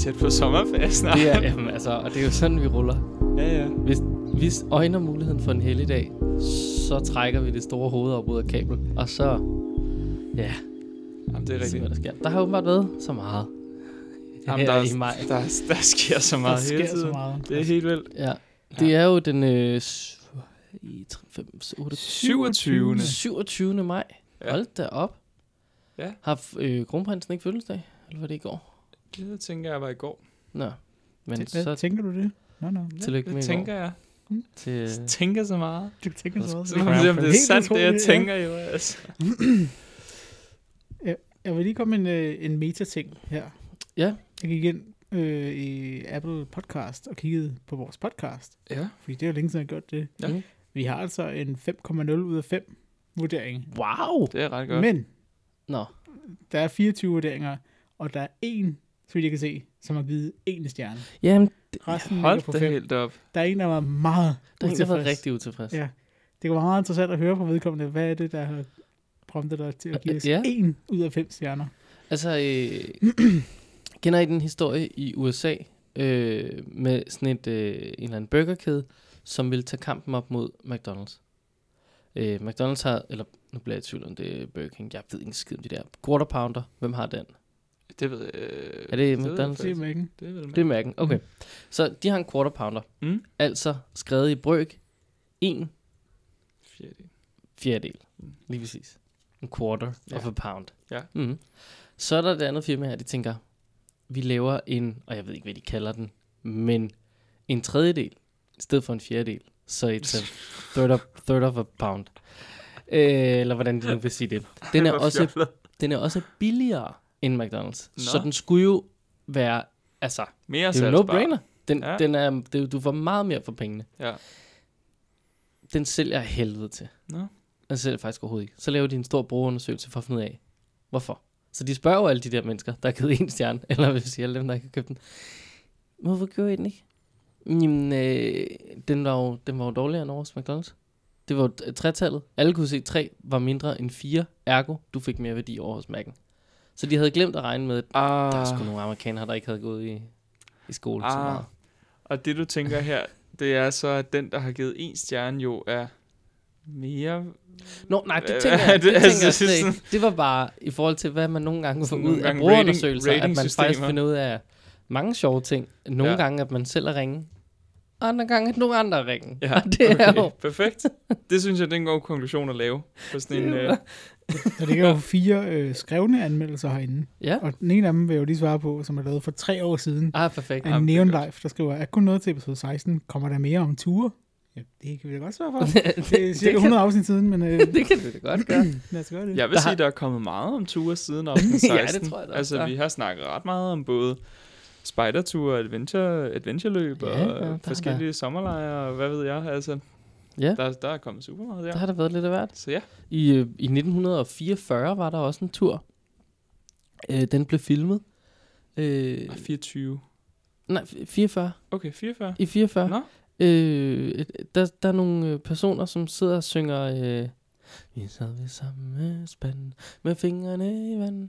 tæt på sommerferie snart. det er, jamen, altså, og det er jo sådan, vi ruller. ja, ja. Hvis vi øjner muligheden for en helligdag, så trækker vi det store hoved op ud af kabel, og så, ja, Jamen, det er rigtigt. hvad der sker. Der har åbenbart været så meget Jamen, der, i maj. er, der, der sker så meget der hele sker tiden. så meget. Det er helt vildt. Ja, det er jo den øh, s- i 5, 8, 27. 27. maj. Ja. Hold da op. Ja. Har øh, kronprinsen ikke fødselsdag? Eller var det i går? Det tænker jeg var i går. Nå, men Hvad så tænker du det? Nå, nå. Tillykke det med i tænker jeg. til... Jeg tænker så meget. Du tænker så Så må se, om det er sandt, det jeg tænker jo. Altså. Jeg vil lige komme en, øh, en meta-ting her. Ja. Jeg gik ind øh, i Apple Podcast og kiggede på vores podcast. Ja. Fordi det er jo længe siden, jeg har gjort det. Ja. Mhm. Vi har altså en 5,0 ud af 5 vurdering. Wow! Det er ret godt. Men Nå, der er 24 vurderinger, og der er en, så vidt jeg kan se, som har givet en stjerne. jamen, det, Resten Hold på da 5. helt op. Der er en, der var meget der er en, der utilfreds. rigtig utilfreds. Ja. Det var meget interessant at høre fra vedkommende. Hvad er det, der har promptet dig til at give os Ja. en ud af fem stjerner? Altså, øh, kender I den historie i USA øh, med sådan et, øh, en eller anden burgerkæde, som vil tage kampen op mod McDonald's? Øh, McDonald's har, eller nu bliver jeg i tvivl om det er Burger King, jeg ved ikke skid om de der. Quarter pounder, hvem har den? Det ved jeg. øh, Er det McDonald's? Det er mærken. Det ved jeg. Det er Mac'en, okay. Så de har en quarter pounder, Mm. altså skrevet i brøk, en Fjerde. fjerdedel, Mm. lige præcis. En quarter Ja. of a pound. Ja. Mm. Så er der det andet firma her, de tænker, vi laver en, og jeg ved ikke, hvad de kalder den, men en tredjedel, i stedet for en fjerdedel. Så it's a third of, third of a pound. Øh, eller hvordan de nu vil sige det. Den er, også, den er også billigere end McDonald's. Nå. Så den skulle jo være, altså, Mere det er jo no-brainer. Den, Ja. den er, det, du får meget mere for pengene. Ja. Den sælger jeg helvede til. Nå. Den sælger faktisk overhovedet ikke. Så laver de en stor brugerundersøgelse for at finde ud af, hvorfor. Så de spørger jo alle de der mennesker, der har givet en stjerne, eller vil sige alle dem, der ikke har købt den. Hvorfor gjorde I den ikke? Jamen, øh, den, var jo, den var jo dårligere end vores McDonald's. Det var tretallet. Alle kunne se, at 3 var mindre end 4. Ergo, du fik mere værdi over hos Mac'en. Så de havde glemt at regne med, at Ah, der er sgu nogle amerikanere, der ikke havde gået i, i skole så Ah. meget. og det du tænker her, det er så, at den, der har givet en stjerne, jo er mere... Nå, nej, det tænker jeg, det, det- altså, tænker jeg sådan- Det var bare i forhold til, hvad man nogle gange får ud af brugerundersøgelser, rating- at man faktisk finder ud af mange sjove ting. Nogle ja. gange, at man selv er ringe. Andre gange, at nogle andre ringe. Ja, Og det er jo... perfekt. Det synes jeg, det er en god konklusion at lave. På sådan en, øh, Der ligger jo fire øh, skrevne anmeldelser herinde. Ja, Og den ene af dem vil jeg jo lige svare på, som er lavet for tre år siden. ah, perfekt. Af det er Neon. Life, der skriver, er kun noget til episode 16. Kommer der mere om ture? Ja, det kan vi da godt svare for. det, Det er cirka 100 afsnit siden, men øh, det kan vi da godt gøre. lad os gøre det. jeg vil Der sige, har- der er kommet meget om ture siden afsnit Ja, 16. det tror jeg da Altså, vi har snakket ret meget om både spiderture, adventure, adventureløb Ja, og ja, der forskellige sommerlejre og hvad ved jeg. Altså, Ja, der, der er kommet super meget der. der har der været lidt af hvert. Så ja, I, øh, I 1944 var der også en tur. Øh, den blev filmet. Øh, Ah, 24. nej, 44. Okay, 44. I 44. Nå. Øh, der, der er nogle øh, personer, som sidder og synger... Øh, vi sad ved samme spand med fingrene i vand.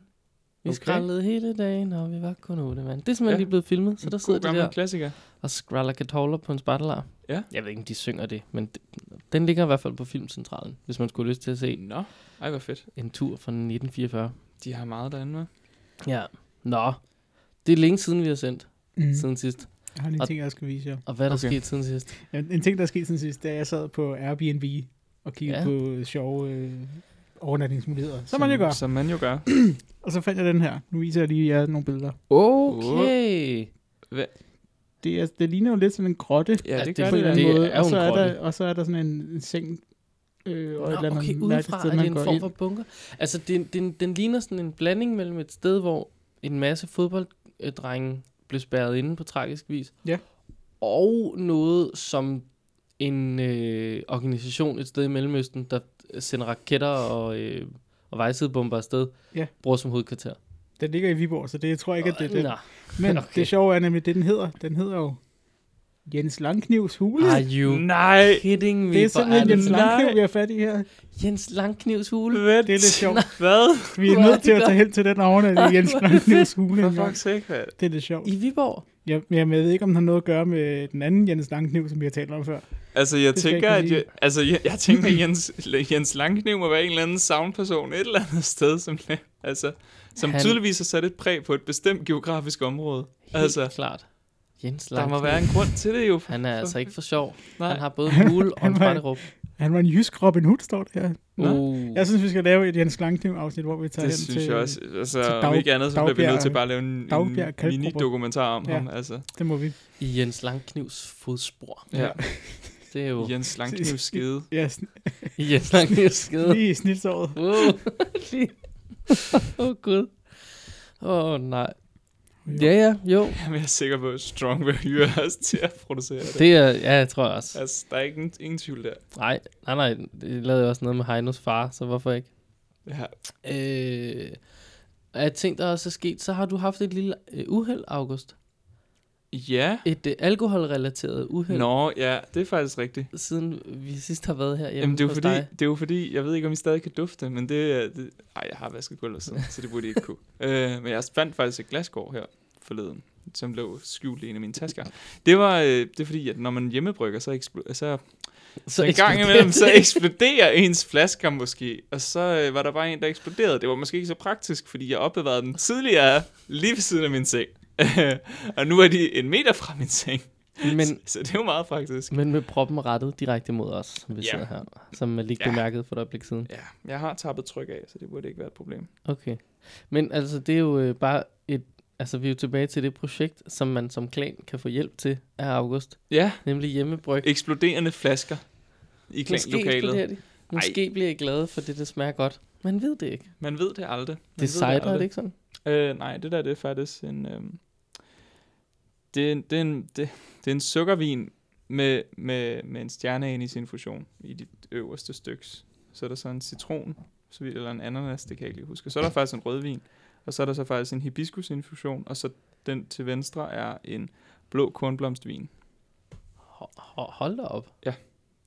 Vi Okay. skrællede hele dagen, og vi var kun otte mand. Det er simpelthen Ja. lige blevet filmet, så der sidder de der klassiker. og skræller katoller på en spattelar. Ja. Jeg ved ikke, om de synger det, men det, den ligger i hvert fald på Filmcentralen, hvis man skulle lyst til at se Nå, ej hvor fedt. en tur fra 1944. De har meget derinde med. Ja. Nå, det er længe siden, vi har sendt, Mm. siden sidst. Jeg har lige en Og- ting, jeg skal vise jer. Og hvad er der Okay. okay. sket siden sidst? Ja, en ting, der er sket siden sidst, da jeg sad på Airbnb og kiggede Ja. på sjove øh, overnatningsmuligheder. Som man jo gør. Som man jo gør. Og så fandt jeg den her. Nu viser jeg lige jer nogle billeder. Okay. Det, er, det ligner jo lidt sådan en grotte Ja, det det gør på en det. det måde. er og, så er grotte. der, og så er der sådan en, en seng øh, og et eller Nå, andet okay, udefra sted, er det man en form for bunker. Altså, den, den, den ligner sådan en blanding mellem et sted, hvor en masse fodbolddrenge blev spærret inde på tragisk vis. Ja. Og noget som en øh, organisation et sted i Mellemøsten, der sender raketter og, øh, og vejsidebomber afsted, Ja. bruger som hovedkvarter. Den ligger i Viborg, så det jeg tror ikke, at det er den. Men okay. det sjove er nemlig, det den hedder. Den hedder jo Jens Langknivs hule. Are you Nej. kidding me? det er simpelthen Jens det- Langkniv, Nej. vi har fat i her. Jens Langknivs hule. Hvad? Det er lidt sjovt. Hvad? Vi er nødt til det at tage hen til den overnat i Jens Langknivs hule. For fuck's sake, hvad? Det er lidt sjovt. I Viborg. Jeg, jeg ved ikke, om den har noget at gøre med den anden Jens Langkniv, som vi har talt om før. Altså, jeg Det tænker, at jeg, altså, jeg, jeg tænker, at Jens, Jens Langkniv må være en eller anden soundperson et eller andet sted, som, altså, som Han- tydeligvis har sat et præg på et bestemt geografisk område. Helt Altså. klart. Jens Der Langkniv. må være en grund til det jo. Han er altså ikke for sjov. Nej. Han har både en hule og en spejderup. Han var en jysk Robin Hood, står det her. Uh. Jeg synes, vi skal lave et Jens Langkniv-afsnit, hvor vi tager Det hen synes til... jeg også. Altså, til om Dag- ikke andet, så bliver vi nødt til bare at lave en, Dagbjerg en mini-dokumentar om Ja. ham. Altså, Det må vi. I Jens Langknivs fodspor. ja. Det er jo Jens Langkniv skede. Ja, sn- i Jens Langknivs skede. lige i snitsåret. Lige. Åh, oh, Gud. Åh, oh, nej. Ja, ja, jo. Jamen, jeg er sikker på, at Strong vil hyre os til at producere det. Det er, ja, jeg tror jeg også. Altså, der er ikke ingen, ingen tvivl der. Nej, nej, nej. Det lavede også noget med Heinos far, så hvorfor ikke? Ja. Øh, af ting, der også er sket, så har du haft et lille øh, uheld, August. Ja. Et øh, alkoholrelateret uheld, Nå, ja, det er faktisk rigtigt. siden vi sidst har været her hjemme Jamen, det er, jo fordi, dig. det er jo fordi, jeg ved ikke, om I stadig kan dufte, men det er... Det, ej, jeg har vasket gulvet siden, så det burde I ikke kunne. Øh, men jeg fandt faktisk et glasgård her forleden, som lå skjult i en af mine tasker. Det var, øh, det er fordi, at når man hjemmebrygger, så, eksplo- så, så en gang imellem, så eksploderer ens flasker måske. Og så øh, var der bare en, der eksploderede. Det var måske ikke så praktisk, fordi jeg opbevarede den tidligere lige ved siden af min seng. og nu er de en meter fra min seng. Men, så, så det er jo meget praktisk. men med proppen rettet direkte mod os, som vi Ja. sidder her. Som jeg lige Ja. bemærkede for et øjeblik siden. Ja, jeg har tappet tryk af, så det burde ikke være et problem. Okay. Men altså, det er jo øh, bare. Altså, vi er jo tilbage til det projekt, som man som klan kan få hjælp til af August. Ja, Nemlig hjemmebryg. eksploderende flasker i Måske lokalet. eksploderer de. Måske bliver I glade for det, det smager godt. Man ved det ikke. Man ved det aldrig. Man Det sejler, er det ikke sådan? Øh, nej, det der det er faktisk en... Øhm, det, en, det, er en, det, det er en sukkervin med, med, med en stjerne ind i sin fusion i dit øverste styks. Så er der så en citron, så vidt, eller en ananas, det kan jeg ikke lige huske. Så er der faktisk en rødvin, og så er der så faktisk en hibiskusinfusion, og så den til venstre er en blå kornblomstvin. Ho- ho- Hold da op.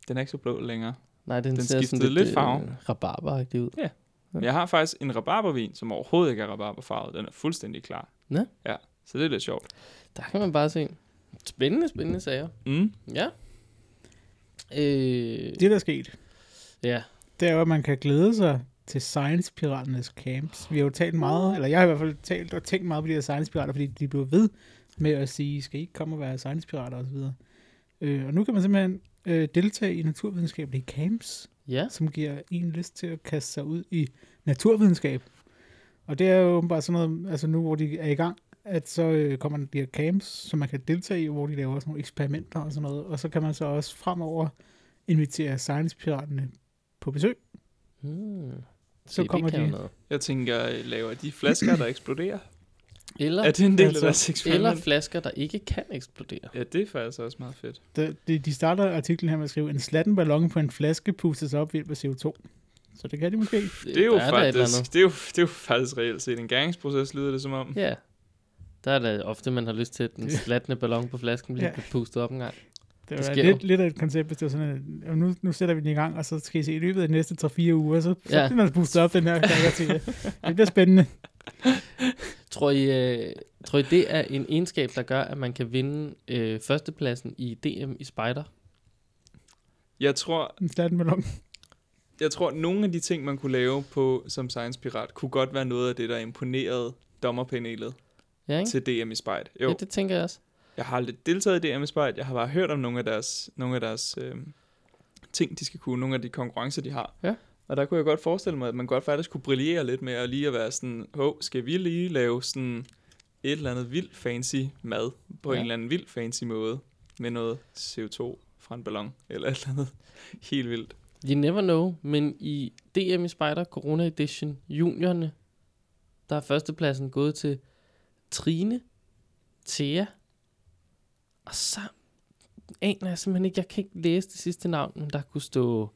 Den er ikke så blå længere. Nej, den, Den ser sådan skiftede lidt farve. Øh, rabarberagtig ud. Ja. Men jeg har faktisk en rabarbervin, som overhovedet ikke er rabarberfarvet. Den er fuldstændig klar. Nå. Ja, så det er lidt sjovt. Der kan man bare se. Spændende, spændende sager. Mm. Det, Ja. Øh, der er sket, ja. det er jo, at man kan glæde sig til Science Piraternes camps. Vi har jo talt meget, eller jeg har i hvert fald talt og tænkt meget på de her Science Pirater, fordi de blev ved med at sige, skal I ikke komme og være Science Pirater osv. Øh, og nu kan man simpelthen øh, deltage i naturvidenskabelige camps, Ja. som giver en lyst til at kaste sig ud i naturvidenskab. Og det er jo bare sådan noget, altså nu hvor de er i gang, at så øh, kommer der de her camps, som man kan deltage i, hvor de laver sådan nogle eksperimenter og sådan noget. Og så kan man så også fremover invitere Science-piraterne på besøg. Hmm. Så kommer det kan de- noget. Jeg tænker, øh, laver de flasker, der eksploderer? Eller, Er det en del Altså, af deres eksperiment? eller flasker, der ikke kan eksplodere. Ja, det er faktisk også meget fedt. De, de, de starter artiklen her med at skrive, en slatten ballon på en flaske pustes op ved af CO2. Så det kan de måske. Det er jo, der er der et eller andet. faktisk, det er jo, det er jo faktisk reelt set en gæringsproces, lyder det som om. Ja. Der er da ofte, man har lyst til, at den slatne ballon på flasken bliver ja. pustet op en gang. Det Det var lidt, jo. lidt af et koncept, hvis det var sådan, at nu, nu sætter vi den i gang, og så skal I se i løbet af de næste 3-4 uger, så, så Ja. bliver den pustet op, den her. Se. Det bliver spændende. Tror I, øh, tror I, det er en egenskab, der gør, at man kan vinde øh, førstepladsen i DM i Spider? Jeg tror, En ballon. jeg tror, at nogle af de ting, man kunne lave på som Science Pirat, kunne godt være noget af det, der imponerede dommerpanelet Ja, ikke? til DM i Spejt. Jo, Ja, det tænker jeg også. Jeg har aldrig deltaget i DM i Spejt. Jeg har bare hørt om nogle af deres, nogle af deres øh, ting, de skal kunne, nogle af de konkurrencer, de har. Ja. Og der kunne jeg godt forestille mig, at man godt faktisk kunne brillere lidt med at lige at være sådan, hov, skal vi lige lave sådan et eller andet vildt fancy mad på. Ja. en eller anden vild fancy måde med noget CO2 fra en ballon eller et eller andet helt vildt. You never know, men i DM i Spider Corona Edition juniorne, der er førstepladsen gået til Trine, Thea, og så aner jeg simpelthen ikke, jeg kan ikke læse det sidste navn, men der kunne stå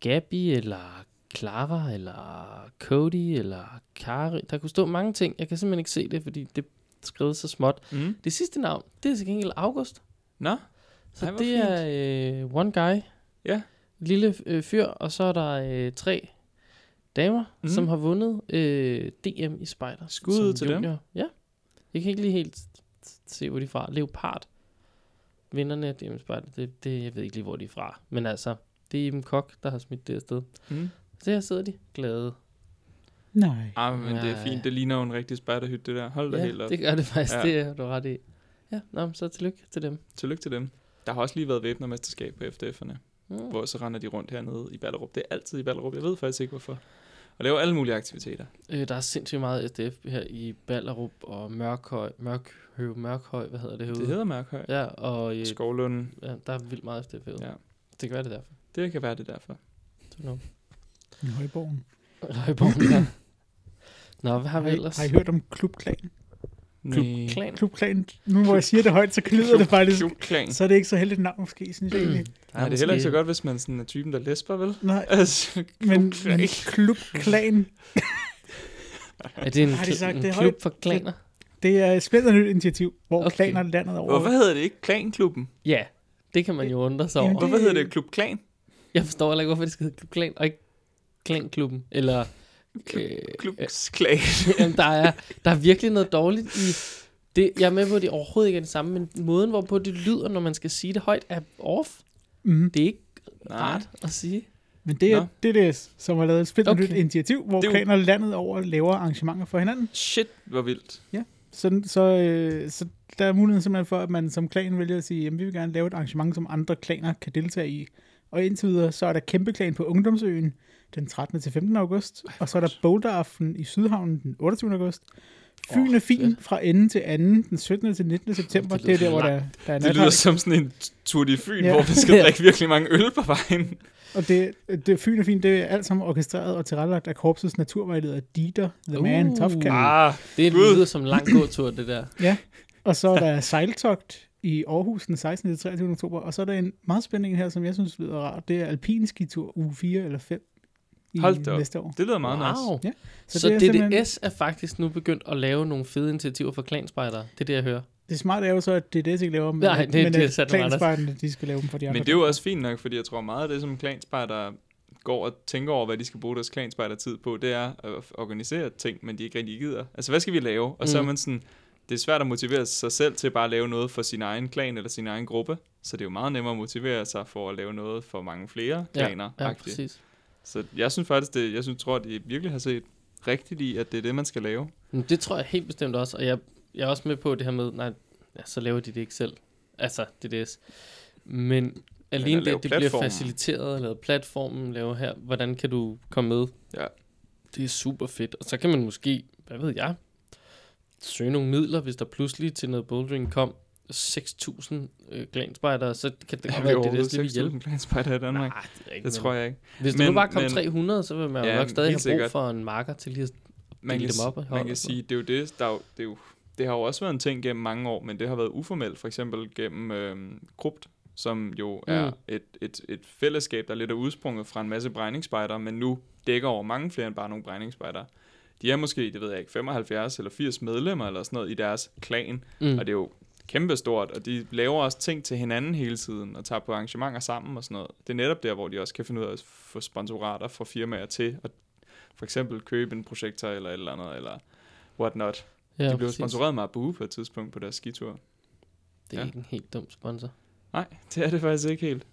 Gabi, eller Clara, eller Cody, eller Kari. Der kunne stå mange ting. Jeg kan simpelthen ikke se det, fordi det er skrevet så småt. Mm. Det sidste navn, det er til gengæld August. Nå, Så Ej, det fint. er øh, one guy, Ja. lille øh, fyr, og så er der øh, tre damer, mm. som har vundet øh, DM i spejder. Skud til dem. junior. Ja. Jeg kan ikke lige helt se, hvor de er fra. Leopard. Vinderne af DM spejder, det, det, jeg ved ikke lige, hvor de er fra. Men altså, det er Iben Kok, der har smidt det afsted. Mm. Så her sidder de glade. Nej. Ah, men det er fint. Det ligner jo en rigtig spejderhytte, det der. Hold da Ja, helt op. det gør det faktisk. Ja. Det er du ret i. Ja, nå, så tillykke til dem. Tillykke til dem. Der har også lige været væbnermesterskab på FDF'erne, Mm. hvor så render de rundt hernede i Ballerup. Det er altid i Ballerup. Jeg ved faktisk ikke, hvorfor. Og laver alle mulige aktiviteter. Øh, der er sindssygt meget SDF her i Ballerup og Mørkhøj, Mørkhøv, Mørkhøj, hvad hedder det herude? Det hedder Mørkhøj. Ja, og øh, Skovlunden. ja, der er vildt meget SDF herude. Ja. Det kan være det er derfor. Det kan være det derfor. Så nu. I Højborgen. Højborgen, ja. Nå, hvad har vi Har I, ellers? har I hørt om Klubklan? Nej. Klan. Klubklan, nu hvor jeg siger det højt, så lyder det faktisk. Klubklan. Så er det ikke så heldigt navn måske, synes jeg egentlig. Nej, det er heller ikke så godt, hvis man sådan er typen, der lesber, vel? Nej, Altså, men, klubklan. men Klubklan, Er det en, Har de sagt en det klub højt? for klaner? det er et spændende nyt initiativ, hvor okay. Klaner landet over. Hvorfor hedder det ikke Klanklubben? Ja, det kan man jo undre sig Jamen, over. Hvorfor hedder det Klub Klan? Jeg forstår heller ikke, hvorfor det skal hedde Klub Klan, og ikke Klanklubben. Eller, øh, Klubs Klan. jamen, der, er, der er virkelig noget dårligt i... Det, jeg er med på, at det overhovedet ikke er det samme, men måden, hvorpå det lyder, når man skal sige det højt, er off. Mm. Det er ikke Nej. rart at sige. Men det er, Nå. det er det, som har lavet et spændende Okay. nyt initiativ, hvor Det er jo- klaner landet over laver arrangementer for hinanden. Shit, hvor vildt. Så, så, øh, så der er muligheden simpelthen for, at man som klan vælger at sige, at vi vil gerne lave et arrangement, som andre klaner kan deltage i. Og indtil videre, så er der kæmpe klan på Ungdomsøen den 13. til 15. august, og så er der Boulderaften i Sydhavnen den 28. august. Fyn er fin fra enden til anden den 17. til 19. september. Det Det, er der, hvor der, der er Det lyder som sådan en tur i Fyn, Ja. hvor man skal drikke virkelig mange øl på vejen. Og det, det Fyn er fint, det er alt sammen orkestreret og tilrettelagt af korpsets naturvejleder Dieter, The Man, Uh. Tough Cat. Ah, Det lyder som en lang gåtur, det der. Og så er der sejltogt i Aarhus den 16. til 23. oktober. Og så er der en meget spændende en her, som jeg synes lyder rart. Det er alpinskitur uge 4 eller 5 i Hold da op. næste år. det lyder meget nice. wow. Ja, Så, Så det er DDS simpelthen- er faktisk nu begyndt at lave nogle fede initiativer for klanspejdere. Det er det, jeg hører. Det smarte er jo så, at det er det, ikke laver, men, Nej, det- men det er at klanspejderne, de skal lave dem for de andre. Men det er jo også fint nok, fordi jeg tror meget af det, som klanspejder går og tænker over, hvad de skal bruge deres klanspejdertid på, det er at organisere ting, men de ikke rigtig gider. Altså, hvad skal vi lave? Og så er Mm. man sådan, det er svært at motivere sig selv til bare at lave noget for sin egen klan eller sin egen gruppe. Så det er jo meget nemmere at motivere sig for at lave noget for mange flere klaner. Ja, agtigt. præcis. Så jeg synes faktisk, det, jeg synes, tror, at de virkelig har set rigtigt i, at det er det, man skal lave. Men det tror jeg helt bestemt også, og jeg, jeg er også med på det her med, nej, ja, så laver de det ikke selv. Altså, DDS. Men alene lave det, det bliver faciliteret, eller platformen laver her, hvordan kan du komme med? Ja. Det er super fedt. Og så kan man måske, hvad ved jeg, søge nogle midler, hvis der pludselig til noget bouldering kom 6.000 øh, glanspejdere, så kan det godt vi være, det overhovedet det vil hjælpe. 6.000 klanspejder i Danmark? Nej, det, er ikke, Det tror jeg ikke. Hvis der nu Men- bare kom men- 300, så vil man jo Ja, nok stadig have brug sikkert. for en marker til lige at man kan, dem op man kan sådan sige, det er jo det, der er jo, det, er jo, det har jo også været en ting gennem mange år, men det har været uformelt, for eksempel gennem øh, Krupt, som jo er Mm. et, et, et fællesskab, der lidt er udsprunget fra en masse brændingsspejder, men nu dækker over mange flere end bare nogle brændingsspejder. De er måske, det ved jeg ikke, 75 eller 80 medlemmer eller sådan noget i deres klan, Mm. og det er jo kæmpestort, og de laver også ting til hinanden hele tiden, og tager på arrangementer sammen og sådan noget. Det er netop der, hvor de også kan finde ud af at få sponsorater fra firmaer til, at for eksempel købe en projektor eller et eller andet, eller whatnot. ja, de blev præcis. sponsoreret med Abu på et tidspunkt på deres skitur. Det er Ja. ikke en helt dum sponsor. Nej, det er det faktisk ikke helt.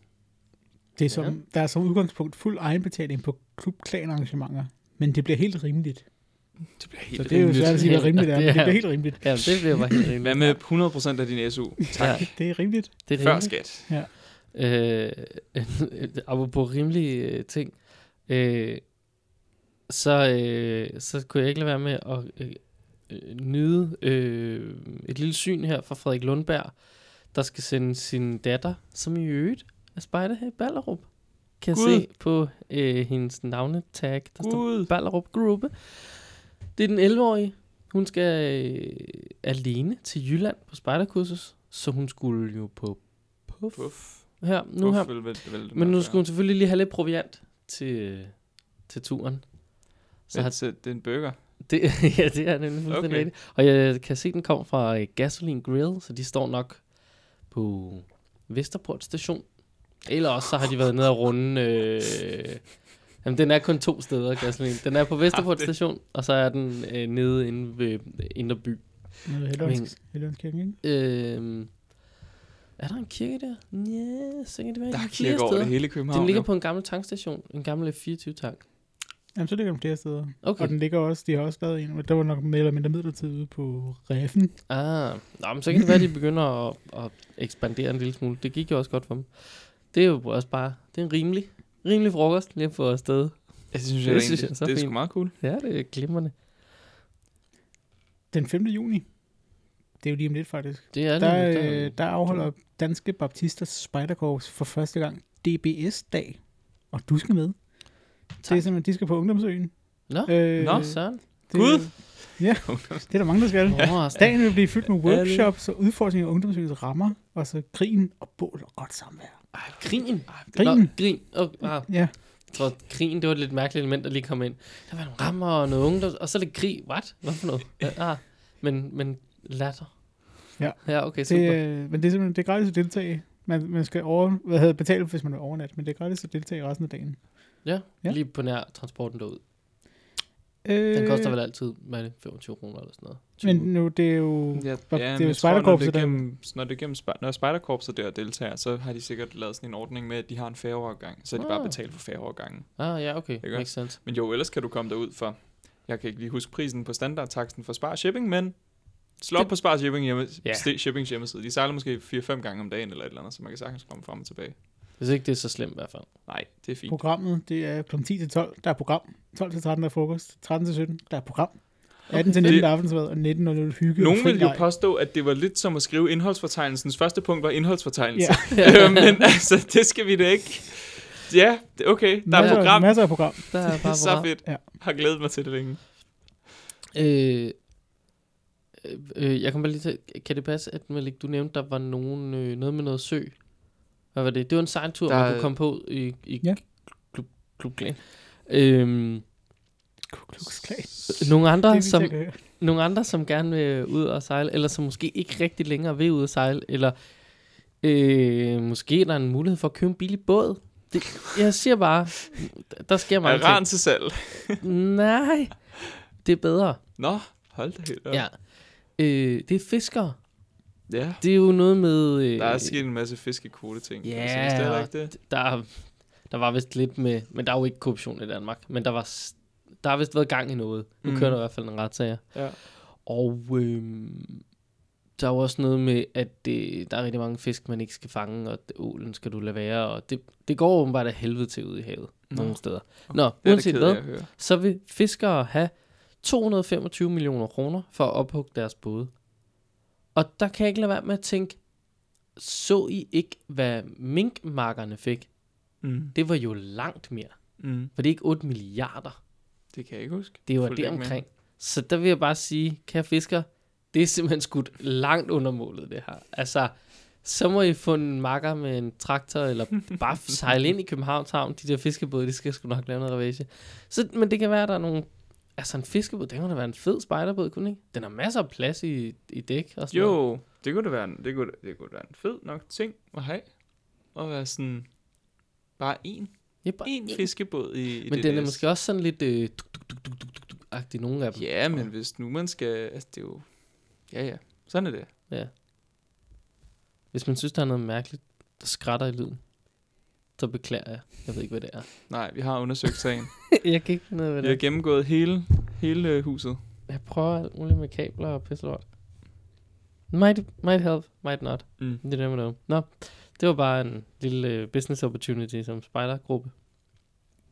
Det er som, Der er som udgangspunkt fuld egenbetaling på klubklanarrangementer, men det bliver helt rimeligt. Det bliver helt Så det er jo svært at sige, hvad rimeligt er, men det Ja. bliver helt rimeligt. Ja, det bliver bare helt rimeligt. Hvad med 100% af din SU? Tak. Ja, Det er rimeligt. det er Før rimeligt. skat. Øh, apropos rimelige øh, ting, øh, så, øh, så kunne jeg ikke lade være med at øh, øh, nyde øh, et lille syn her fra Frederik Lundberg, der skal sende sin datter, som i øvrigt er spejder her i Ballerup. Kan jeg se på øh, hendes navnetag, der står Gud. Ballerup Gruppe. Det er den 11-årige. Hun skal øh, alene til Jylland på spejderkursus, så hun skulle jo på puff, Puff. her nu her. Puff vil, vil, vil det Men nu skulle hun selvfølgelig lige have lidt proviant til, til turen. Så være. har, Så det er en burger. det, ja, det er nemlig fuldstændig Okay. rigtigt. Og jeg kan se, den kom fra øh, Gasoline Grill, så de står nok på Vesterport station. Eller også så har de været nede og runde... Øh, jamen, den er kun to steder, gasolin. Den er på Vesterport station, og så er den øh, nede inde ved Indre By. Noget Helligånds- Helligåndskirken, ikke? Øh, er der en kirke der? Ja, så kan det være Der er kirker over det steder. hele København. Den ligger jo. på en gammel tankstation. En gammel F24-tank. Jamen, så ligger den flere steder. Okay. Og den ligger også, de har også lavet en, men der var nok mere eller mindre midlertidigt ude på Reffen. Ah, nå, men så kan det være, at de begynder at, at ekspandere en lille smule. Det gik jo også godt for dem. Det er jo også bare, det er en rimelig, rimelig frokost lige at få afsted. Ja, det synes Det jeg, synes egentlig, jeg er så det er sgu meget cool. Ja, det er glimrende. Den 5. juni, det er jo lige om lidt faktisk, Det er der, lige, øh, der afholder Danske Baptisters Spejderkorps for første gang DBS-dag, og du skal med. Det er Tak. simpelthen, de skal på Ungdomsøen. Nå, Øh, Nå, Søren. det, Gud! Ja, det er der mange, der skal. Overraskende. Dagen vil blive fyldt med Ja, det- workshops og udforskning af ungdomsøens rammer, og så krigen og bål og godt samvær. Grin. Grin. Nå, grin. Oh, ah. Ja, Jeg tror, grin, det var et lidt mærkeligt element, der lige kom ind. Der var nogle rammer og noget ungdom, og så lidt krig. What? Hvad for noget? Ja, ah, men, men latter. Ja. Ja, okay, super. det, øh, men det er simpelthen det er gratis at deltage. Man, man skal over, hvad hedder, betale, hvis man er overnat, men det er gratis at deltage resten af dagen. ja, ja. lige på nær transporten derud. Øh, Den koster vel altid, hvad er det, 25 kroner eller sådan noget? 20. Men nu, det er jo... Ja, det er jo jeg tror, når det spejderkorpset, er der- gennem, når det er gennem når spejderkorpset der deltager, så har de sikkert lavet sådan en ordning med, at de har en færgeovergang, så har de bare Ah. betalt for færgeovergangen. Ah, ja, okay. Ikke? Makes sense. Men jo, ellers kan du komme derud for, jeg kan ikke lige huske prisen på standardtaksten for Spar Shipping, men slå op på Spar Shipping, hjemme, yeah. Shippings hjemmeside. De sejler måske 4-5 gange om dagen eller et eller andet, så man kan sagtens komme frem og tilbage. Hvis ikke det er så slemt i hvert fald. Nej, det er fint. Programmet, det er kl. 10 til 12, der er program. 12 til 13, der er frokost. 13 til 17, der er program. 18 til 19, Det- der er aftensmad, og 19.00 hygge. og Nogen vil jo påstå, at det var lidt som at skrive indholdsfortegnelsens første punkt var indholdsfortegnelse. Ja. øh, men altså, det skal vi da ikke. Ja, det- okay, der masser, er program. Masser af program. Der er bare så program. fedt. Ja. Har glædet mig til det længe. Øh, øh, jeg kan bare lige til, kan det passe, at Malik, du nævnte, der var nogen, øh, noget med noget sø? Hvad var det? Det var en sejltur, Der man kunne komme på i, i Ja. klub, klub Klan. Øhm, Ku Klux Klan. nogle Det andre, vi som, nogle andre, som gerne vil ud og sejle, eller som måske ikke rigtig længere vil ud og sejle, eller øh, måske er der en mulighed for at købe en billig båd. Det, jeg siger bare, der sker mange Er ran til salg? ting. Nej, det er bedre. Nå, hold da helt op. Ja. Øh, det er fiskere. ja. Det er jo noget med... Øh, Der er sket en masse fiskekvote ting. Ja, synes, det er ikke det. der, der var vist lidt med... Men der er jo ikke korruption i Danmark. Men der var der har vist været gang i noget. Nu mm. kører der i hvert fald en retsager. Ja. Og øhm, der er jo også noget med, at det, der er rigtig mange fisk, man ikke skal fange, og ålen skal du lade være, og det, det går åbenbart af helvede til ud i havet Nå. nogle steder. Nå, Det uanset hvad, så vil fiskere have 225 millioner kroner for at ophugge deres både. Og der kan jeg ikke lade være med at tænke, så I ikke, hvad minkmarkerne fik? Mm. Det var jo langt mere. Mm. For det er ikke 8 milliarder. Det kan jeg ikke huske. Det var det omkring. Så der vil jeg bare sige, kære fisker, det er simpelthen skudt langt under målet, det her. Altså, så må I få en makker med en traktor, eller bare sejle ind i Københavns Havn. De der fiskebåde, de skal sgu nok lave noget ravage. Så, men det kan være, at der er nogle... Altså, en fiskebåd, det kunne da være en fed spejderbåd, kunne ikke? Den har masser af plads i, i dæk og sådan noget. Jo, det kunne det være, en- det kunne, det kunne være en fed nok ting at have. At være sådan, bare en, Ja, bare en fiskebåd i, i Men det den er måske også sådan lidt... Øh, duk, duk, duk, duk, duk, duk, duk, agtig nogle af dem. Ja, men hvis nu man skal, altså det er jo, ja ja, sådan er det. Ja. Hvis man synes, der er noget mærkeligt, der skrætter i lyden, så beklager jeg. Jeg ved ikke, hvad det er. Nej, vi har undersøgt sagen. jeg kan ikke finde ud af, hvad vi det har er. gennemgået hele, hele øh, huset. Jeg prøver alt muligt med kabler og pisselort. Might, might help, might not. Mm. You never know. Nå, det var bare en lille uh, business opportunity som spejdergruppe.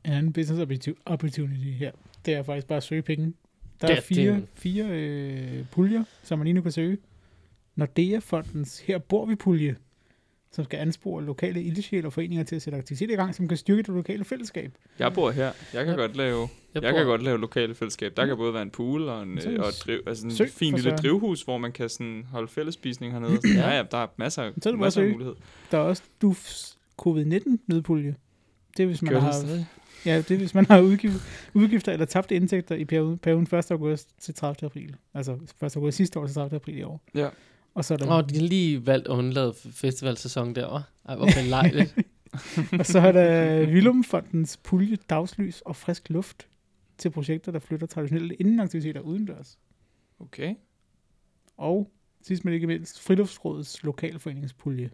En anden business opportu- opportunity her, det er faktisk bare at søge penge. Der er fire, det. fire øh, puljer, som man lige nu kan søge. Nordea-fondens Her bor vi pulje, som skal anspore lokale ildsjæle og foreninger til at sætte aktiviteter i gang, som kan styrke det lokale fællesskab. Jeg bor her. Jeg kan Jeg- godt lave, jeg, jeg kan godt lave lokale fællesskab. Der kan både være en pool og, en, Så øh, og et driv, altså en søg fin lille drivhus, hvor man kan sådan holde fællesspisning hernede. Sådan. Ja. Ja, der er masser, det bare masser af mulighed. Der er også DUF's covid-19-nødpulje. Det er, hvis man Gør det har, stadig? ja, det er, hvis man har udgift, udgifter eller tabte indtægter i perioden, perioden 1. august til 30. april. Altså 1. august sidste år til 30. april i år. Ja. Og så er der, Åh, oh, de har lige valgt at undlade festivalsæson derovre. Ej, hvor belejligt. og så er der Vilumfondens pulje dagslys og frisk luft til projekter, der flytter traditionelle indenaktiviteter udendørs. Okay. Og sidst men ikke mindst, Friluftsrådets lokalforeningspulje.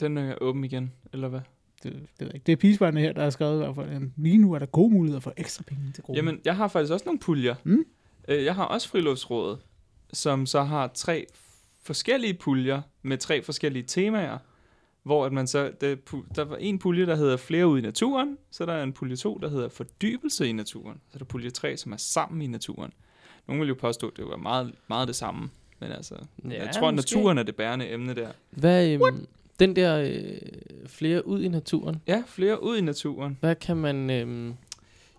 Den er åben igen, eller hvad? Det, det, ved jeg ikke. det er Pisbarne her, der har skrevet i hvert fald, at lige nu er der gode muligheder for ekstra penge til gruppen. Jamen, jeg har faktisk også nogle puljer. Mm. Øh, Jeg har også friluftsrådet, som så har tre forskellige puljer med tre forskellige temaer. Hvor at man så, det, der var en pulje, der hedder flere ud i naturen, så der er en pulje 2, der hedder fordybelse i naturen, så er der pulje 3, som er sammen i naturen. Nogle vil jo påstå, at det var meget, meget det samme, men altså, ja, jeg tror, måske. naturen er det bærende emne der. Hvad, øhm, den der øh, flere ud i naturen, Ja, flere ud i naturen. hvad kan man, øhm,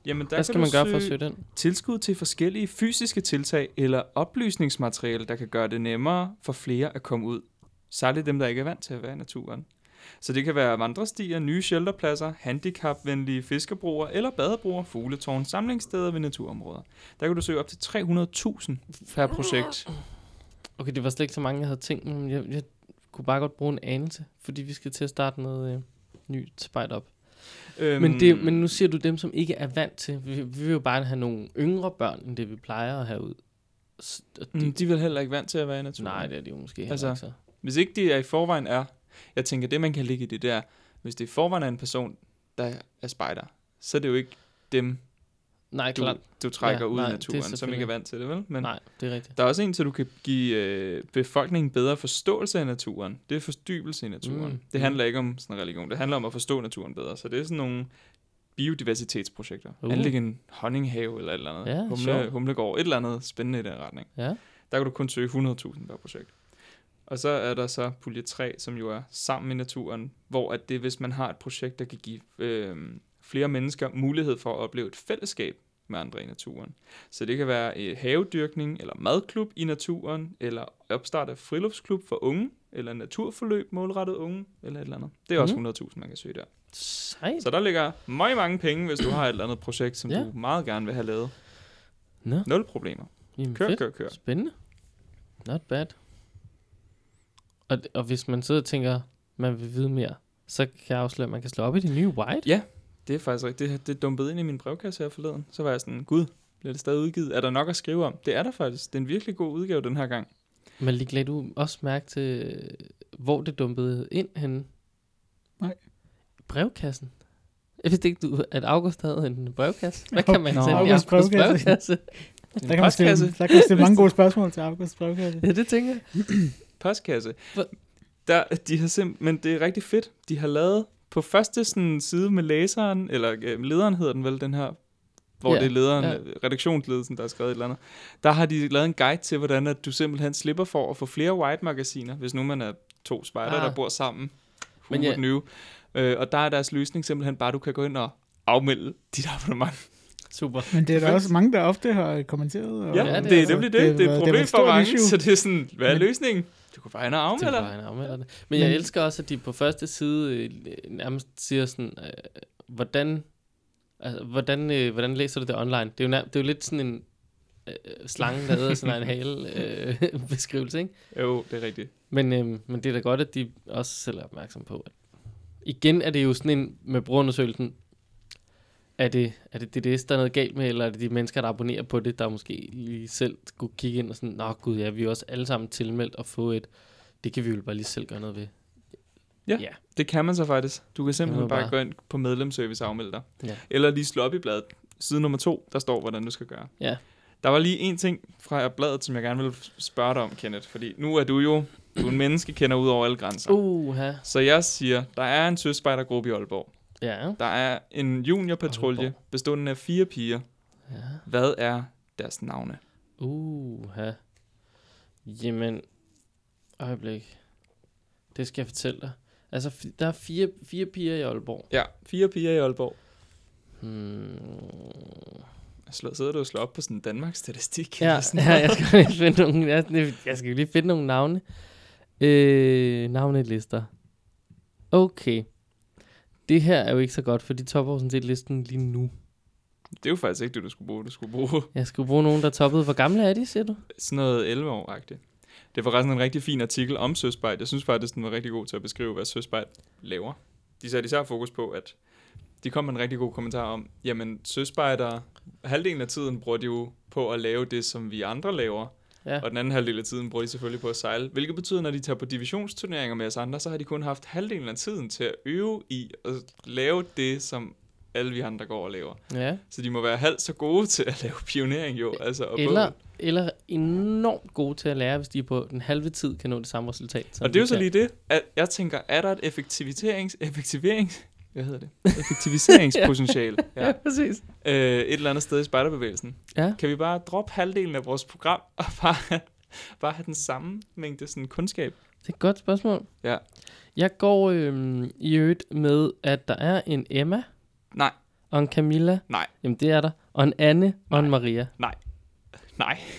Jamen, der hvad skal kan man gøre for at søge- søge den? tilskud til forskellige fysiske tiltag eller oplysningsmateriale, der kan gøre det nemmere for flere at komme ud. Særligt dem, der ikke er vant til at være i naturen. Så det kan være vandrestier, nye shelterpladser, handicapvenlige fiskebroer eller badebroer, fugletårn, samlingssteder ved naturområder. Der kan du søge op til 300.000 per projekt. Okay, det var slet ikke så mange, jeg havde tænkt, men jeg, jeg kunne bare godt bruge en anelse, fordi vi skal til at starte noget øh, nyt spejt op. Øhm, Men, det, men nu siger du dem, som ikke er vant til. Vi, vi vil jo bare have nogle yngre børn, end det vi plejer at have ud. Og mm, de vel heller ikke vant til at være i naturen. nej, det er de jo måske Altså, altså, ikke så. Hvis ikke de er i forvejen er, jeg tænker, det man kan ligge i det der, hvis det i forvejen er en person, der er spejder, så er det jo ikke dem, Nej, du, klart. du trækker Ja, ud nej, i naturen, som ikke er vant til det, vel? Men Nej, det er rigtigt. der er også en, så du kan give øh, befolkningen bedre forståelse af naturen. Det er fordybelse i naturen. Mm, Mm. Det mm. handler ikke om sådan en religion, det handler om at forstå naturen bedre. Så det er sådan nogle biodiversitetsprojekter. Uh. Anlægge en honninghave eller et eller andet. Ja, Humle, humlegård, et eller andet spændende i den retning. Ja. Der kan du kun søge 100.000 per projekt. Og så er der så pulje 3, som jo er sammen i naturen, hvor at det, hvis man har et projekt, der kan give øh, mennesker mulighed for at opleve et fællesskab med andre i naturen. Så det kan være et havedyrkning eller madklub i naturen, eller opstart af friluftsklub for unge, eller naturforløb målrettet unge, eller et eller andet. Det er også Mhm. 100.000, man kan søge der. Sejt. Så der ligger meget mange penge, hvis du har et eller andet projekt, som ja. du meget gerne vil have lavet. Nå, Nul problemer. jamen Kør, fedt. kør, kør. Spændende. Not bad. Og, og hvis man sidder og tænker, man vil vide mere, så kan jeg afsløre, at man kan slå op i det nye White. Ja, det er faktisk rigtigt. Det, det dumpede ind i min brevkasse her forleden. Så var jeg sådan, gud, bliver det stadig udgivet? Er der nok at skrive om? Det er der faktisk. Det er en virkelig god udgave den her gang. Men lige lagde du også mærke til, hvor det dumpede ind henne? Nej. Brevkassen. Jeg vidste ikke, du, at August havde en brevkasse. Hvad kan man Nå. sende i Augusts brevkasse. brevkasse? Der kan, man stille, der kan man stille mange gode spørgsmål til Augusts brevkasse. ja, det tænker jeg. Postkasse. Der, de har simp- men det er rigtig fedt. De har lavet på første sådan, side med læseren, eller øh, lederen hedder den vel, den her, hvor ja, det er lederen, ja. ja. redaktionsledelsen, der har skrevet et eller andet. Der har de lavet en guide til, hvordan at du simpelthen slipper for at få flere white-magasiner, hvis nu man er to spejder, Ah. der bor sammen. Who Men ja- knew? Øh, og der er deres løsning simpelthen bare, at du kan gå ind og afmelde dit abonnement. Super. Men det er der også mange, der ofte har kommenteret. Og, Ja, det det, det nemlig det det. har Det er et det problem for mange, issue. så det er sådan, hvad er løsningen? Du kan bare ind og Det bare en afmelder det. Men jeg elsker også, at de på første side øh, nærmest siger sådan, øh, hvordan, altså, hvordan, øh, hvordan læser du det online? Det er jo, nær, det er jo lidt sådan en øh, slange, der hedder sådan en hale øh, beskrivelse, ikke? Jo, det er rigtigt. Men, øh, men det er da godt, at de også selv er opmærksom på, at igen er det jo sådan en med brugerundersøgelsen, er det, er det DDS, der er noget galt med, eller er det de mennesker, der abonnerer på det, der måske lige selv skulle kigge ind og sådan, nå gud, ja, vi er også alle sammen tilmeldt og få et, det kan vi jo bare lige selv gøre noget ved. Ja. ja. Det kan man så faktisk. Du kan simpelthen bare, bare- gå ind på medlemsservice og afmelde dig. Ja. Eller lige slå op i bladet. Side nummer to, der står, hvordan du skal gøre. Ja. Der var lige en ting fra bladet, som jeg gerne vil spørge dig om, Kenneth. Fordi nu er du jo du er en menneske, kender ud over alle grænser. Uha. Så jeg siger, der er en søspejdergruppe i Aalborg. Ja. Der er en juniorpatrulje bestående af fire piger. Ja. Hvad er deres navne? Uha. Jamen, øjeblik. Det skal jeg fortælle dig. Altså, der er fire, fire piger i Aalborg. Ja, fire piger i Aalborg. Hmm. Slå, sidder du og slår op på sådan en Danmarks statistik? Ja, ja, jeg skal lige finde nogle, jeg, jeg skal lige finde nogle navne. Øh, navnelister. Okay. Det her er jo ikke så godt, for de topper sådan set listen lige nu. Det er jo faktisk ikke det, du skulle bruge. Du skulle bruge Jeg skulle bruge nogen, der toppede. Hvor gamle er de, siger du? sådan noget 11-år-agtigt. Det var faktisk en rigtig fin artikel om søspejl. Jeg synes faktisk, den var rigtig god til at beskrive, hvad søspejl laver. De satte især fokus på, at de kom med en rigtig god kommentar om, jamen søspejder, halvdelen af tiden bruger de jo på at lave det, som vi andre laver, Ja. og den anden halvdel af tiden bruger de selvfølgelig på at sejle. Hvilket betyder, når de tager på divisionsturneringer med os andre, så har de kun haft halvdelen af tiden til at øve i at lave det, som alle vi andre går og laver. ja. Så de må være halvt så gode til at lave pionering jo. Altså, og Eller, båd. eller enormt gode til at lære, hvis de på den halve tid kan nå det samme resultat. som Og det er jo så lige det, at jeg tænker, er der et effektiviserings... effektiverings hvad hedder det? Effektiviseringspotentiale Ja, ja. præcis. øh, et eller andet sted i spejderbevægelsen. Ja. Kan vi bare droppe halvdelen af vores program og bare, bare have den samme mængde sådan kundskab? Det er et godt spørgsmål. Ja. Jeg går øhm, i øvrigt med, at der er en Emma Nej, og en Camilla. Nej. Jamen, det er der. Og en Anne og en Maria. nej.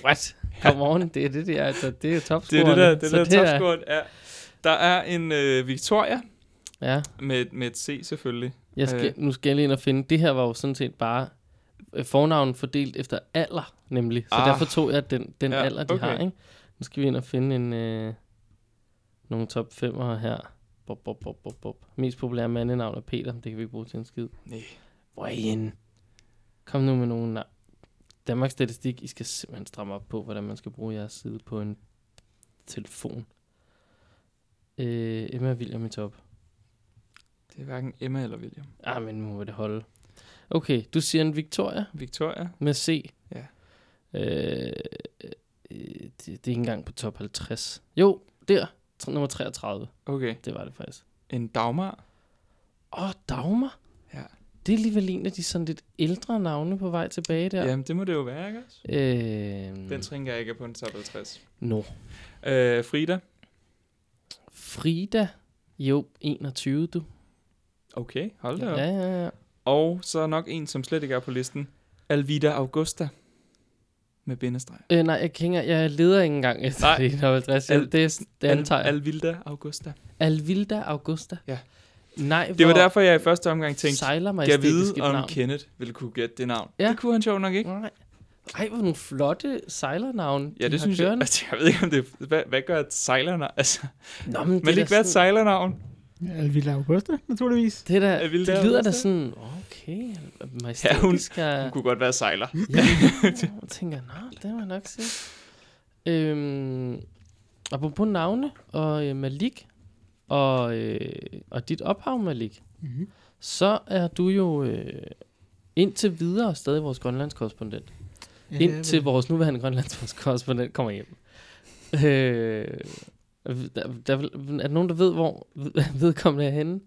What? Come on, det er det, der. Altså, det er jo Det er det der, det der det er- topscoren er. Der er en øh, Victoria Ja, med, med et C selvfølgelig. jeg skal, Øh. nu skal jeg lige ind og finde. Det her var jo sådan set bare øh, fornavn fordelt efter alder, nemlig. Så Ah. derfor tog jeg den, den Ja, alder, de okay. har, ikke? Nu skal vi ind og finde en, øh, nogle top 5'ere her. Bop, bop, bop, bop, bop. Mest populære mandenavn er Peter. Det kan vi ikke bruge til en skid. Nej. Hvor er I henne? Kom nu med nogle navn. Danmarks Statistik, I skal simpelthen stramme op på, hvordan man skal bruge jeres side på en telefon. Øh, Emma William i top. Det er hverken Emma eller William. Ah, men nu må det holde. Okay, du siger en Victoria Victoria? med C. Ja. Øh, øh, det, det er ikke engang på top 50. Jo, der. Tr- Nummer 33. Okay. Det var det faktisk. En Dagmar? Åh, Dagmar. Ja. Det er alligevel en af de sådan lidt ældre navne på vej tilbage der. Ja. Jamen, det må det jo være, ikke også? Øh, Den tænker jeg ikke er på en top 50. no. Øh, Frida? Frida. Jo, 21 du. Okay, hold da op. Ja, ja, ja. Og så nok en, som slet ikke er på listen. Alvida Augusta. Med bindestreg. Øh, nej, jeg, kan ikke, jeg leder ikke engang efter Nej. det 51. Al- Al, det, det antager jeg. Al, Alvilda Augusta. Alvilda Augusta. Ja. Nej, Det var derfor, jeg i første omgang tænkte, sejler mig kan jeg vide, om navn. Kenneth ville kunne gætte det navn. Ja. Det kunne han sjovt nok ikke. Nej. Ej, hvor nogle flotte sejlernavne Ja, de det synes jeg. kørende. Altså, jeg ved ikke, om det hvad, hvad gør et sejlernavn? Altså, Nå, men vil det da ikke være et sådan- sejlernavn? Alvilla Augusta, naturligvis. Det, der, Alvilda det lyder da Augusta? sådan, okay, majestætisk Ja, ja, Hun kunne godt være sejler. Ja, jeg tænker, nå, det må jeg nok sige. Øhm, apropos navne og øh, Malik, og, øh, og dit ophav, Malik, Mm-hmm. så er du jo øh, indtil videre stadig vores grønlandskorrespondent. Ja, indtil vores nuværende grønlandskorrespondent kommer hjem. Øh, der, der, er der nogen, der ved, hvor vedkommende er henne?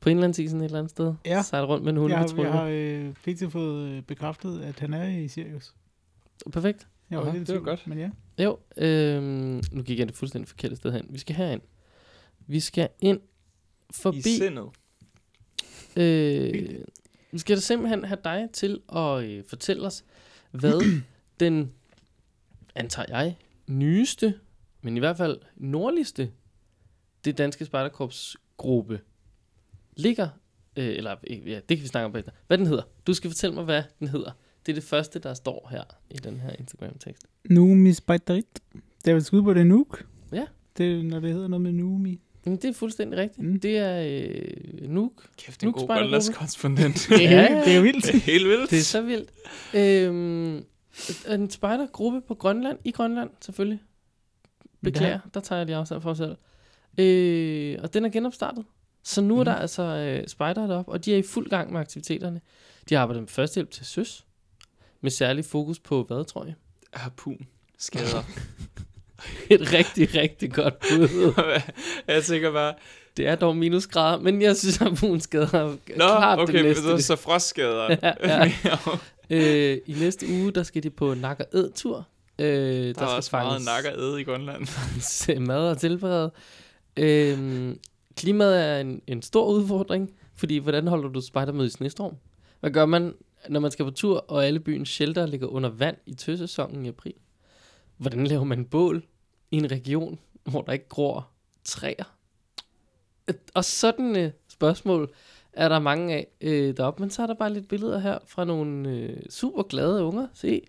På indlandsisen et eller andet sted? Ja. Sejler rundt med en jeg, har, jeg har øh, pt. fået øh, bekræftet, at han er i Sirius. Perfekt. Jeg var i det var godt. Men ja. Jo, øhm, nu gik jeg det fuldstændig forkerte sted hen. Vi skal herhen. Vi skal ind I forbi... sindet. Øh, vi skal da simpelthen have dig til at øh, fortælle os, hvad den, antager jeg, nyeste, men i hvert fald nordligste, det danske spejderkorps gruppe ligger, øh, eller ja, det kan vi snakke om bagefter. Hvad den hedder. Du skal fortælle mig, hvad den hedder. Det er det første, der står her i den her Instagram-tekst. Numi Spejderit. Det er vel skud på det Nuuk. Ja. Det er, når det hedder noget med Numi. Jamen, det er fuldstændig rigtigt. Mm. Det er øh, Nuuk. Kæft, en god grønlandskorrespondent. Det er, Ja, ja, det er vildt. det er helt vildt. Det er så vildt. Øhm, en spejdergruppe på Grønland, i Grønland selvfølgelig. Beklager, der tager jeg lige afstand for mig selv. Øh, og den er genopstartet. Så nu er der Mhm. altså øh, spejdere deroppe, og de er i fuld gang med aktiviteterne. De arbejder med førstehjælp til søs, med særlig fokus på hvad, tror jeg? Harpun. Skader. Et rigtig, rigtig godt bud. jeg tænker bare, Det er dog minusgrader, men jeg synes, at Moon skader er Nå, klart okay, det næste. så, så frostskader. Ja, ja. øh, I næste uge, der skal de på nak- og æd-tur. Øh, der, Der er også meget nakker æde i Grønland. fanges mad og tilberede. Øhm, klimaet er en, en stor udfordring, fordi hvordan holder du spejdermøde i snestorm? Hvad gør man, når man skal på tur, og alle byens shelter ligger under vand i tøsæsonen i april? Hvordan laver man bål i en region, hvor der ikke gror træer? Et- Og sådan øh, spørgsmål er der mange af øh, deroppe. Men så er der bare lidt billeder her fra nogle øh, super glade unger. Se,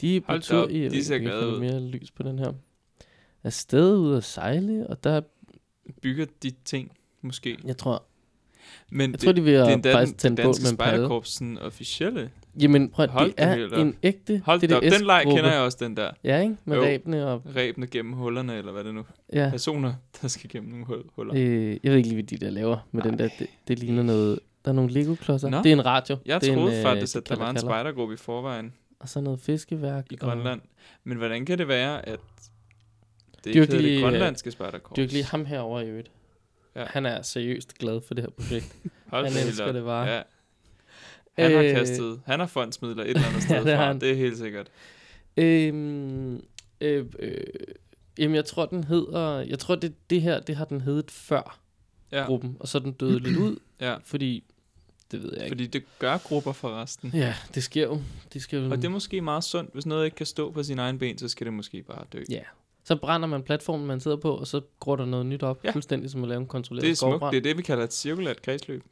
de er på Hold tur op, i... de ser glade ud. mere lys på den her. afsted ud at sejle, og der, Bygger de ting, måske. jeg tror, Men jeg tror, de vil det er faktisk den, tænde den danske med en spejderkorps sådan officielle. Jamen, prøv Hold det er op. en ægte Hold op, den leg kender jeg også, den der. Ja, ikke? Med Jo. ræbene og... Ræbene gennem hullerne, eller hvad det nu Ja. Personer, der skal gennem nogle hul- huller. Øh, jeg ved ikke lige, hvad de der laver med den der. Det, det ligner noget... Der er nogle Lego-klodser. Nå. Det er en radio. Jeg det er troede en, faktisk, øh, at der var en spejdergruppe i forvejen Og så noget fiskeværk. i og- Grønland. Men hvordan kan det være, at det Dyrk ikke lige, det øh, grønlandske spejderkorps? Dyrk lige ham herover i øvrigt. Ja. Han er seriøst glad for det her projekt. Hold han elsker op. det bare. Ja. Han har Øh, kastet, han har fondsmidler et eller andet sted Ja, det fra, han. det er helt sikkert. Øhm, øh, øh, jamen, jeg tror, den hedder... Jeg tror, det, det her, det har den heddet før Ja, gruppen. Og så er den døde lidt ud, ja. fordi... Det ved jeg ikke. fordi det gør grupper for resten. Ja, det sker jo. Det sker jo. Og det er måske meget sundt, hvis noget ikke kan stå på sin egen ben, så skal det måske bare dø. Ja. Så brænder man platformen, man sidder på, og så går der noget nyt op. Ja. Ja. Fuldstændig som at lave en kontrolleret Det er smukt, skovbrand. det er det, vi kalder et cirkulært kredsløb.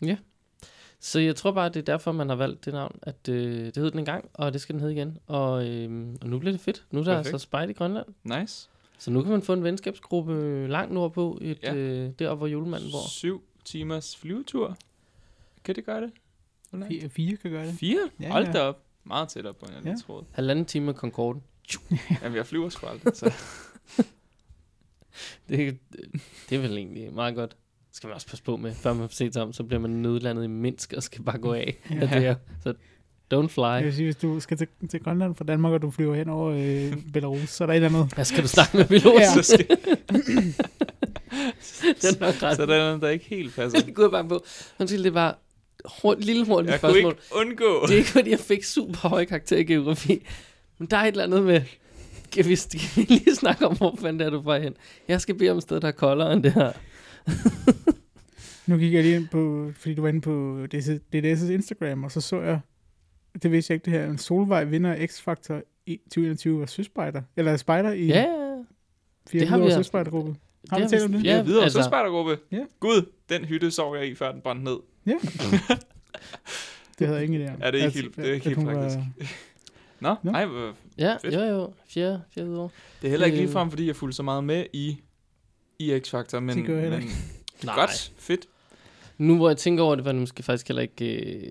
Så jeg tror bare, det er derfor, man har valgt det navn. At øh, det hed den engang, og det skal den hedde igen. Og, øh, og nu bliver det fedt. Nu er der Perfekt. altså spejt i Grønland. Nice. Så nu kan man få en venskabsgruppe langt nordpå, et, Ja. ja. øh, deroppe, hvor julemanden bor. Syv timers flyvetur. Kan det gøre det? Hvor langt? Fire, fire kan gøre det. Fire? Ja, Hold ja. op. Meget tættere på, end jeg lige Ja. troede. Halvanden time med Concorde. Jamen, jeg flyver sgu aldrig, så... Det, det er vel egentlig meget godt. Skal man også passe på med, før man får set om, så bliver man nødlandet i Minsk og skal bare gå af. Ja. Ja. Det er, så don't Jeg fly. vil sige, hvis du skal til, til Grønland fra Danmark, og du flyver hen over øh, Belarus, så er der et eller andet. Hvad skal du snakke med piloten? Ja. så, Den er nok ret. så er der noget, der ikke helt passer. Det kunne jeg bare på. Undskyld, det var hurtigt, lille hurtigt Jeg kunne spørgsmål. ikke undgå. Det er ikke, fordi jeg fik super høje karakter i geografi. Men der er et eller andet med... Kan vi, skal vi lige snakke om, hvor fanden er, du vej hen? Jeg skal bede om et sted, der er koldere end det her. Nu gik jeg lige ind på, fordi du var inde på DDS' Instagram, og så så jeg, det vidste jeg ikke det her, en Solvej vinder X-Factor i 2021 var søspejder, eller spejder i Ja, fire det har vi videre Har vi det talt om det? Ja, Ja, videre altså- altså, spejdergruppe. Ja. Gud, den hytte sov jeg i, før den brændte ned. Ja. det havde jeg ingen idé om. Ja, det er ikke At- helt- det er ikke helt hun var- praktisk. Nå, Nå. nej, hvor- ja, Fedt. jo jo. Fjerde, fjerde år. det er heller ikke Øh. ligefrem, fordi jeg fulgte så meget med i, i X-Factor, men, Det gør jeg men Nej. godt, fedt. Nu hvor jeg tænker over det, var det måske faktisk heller ikke...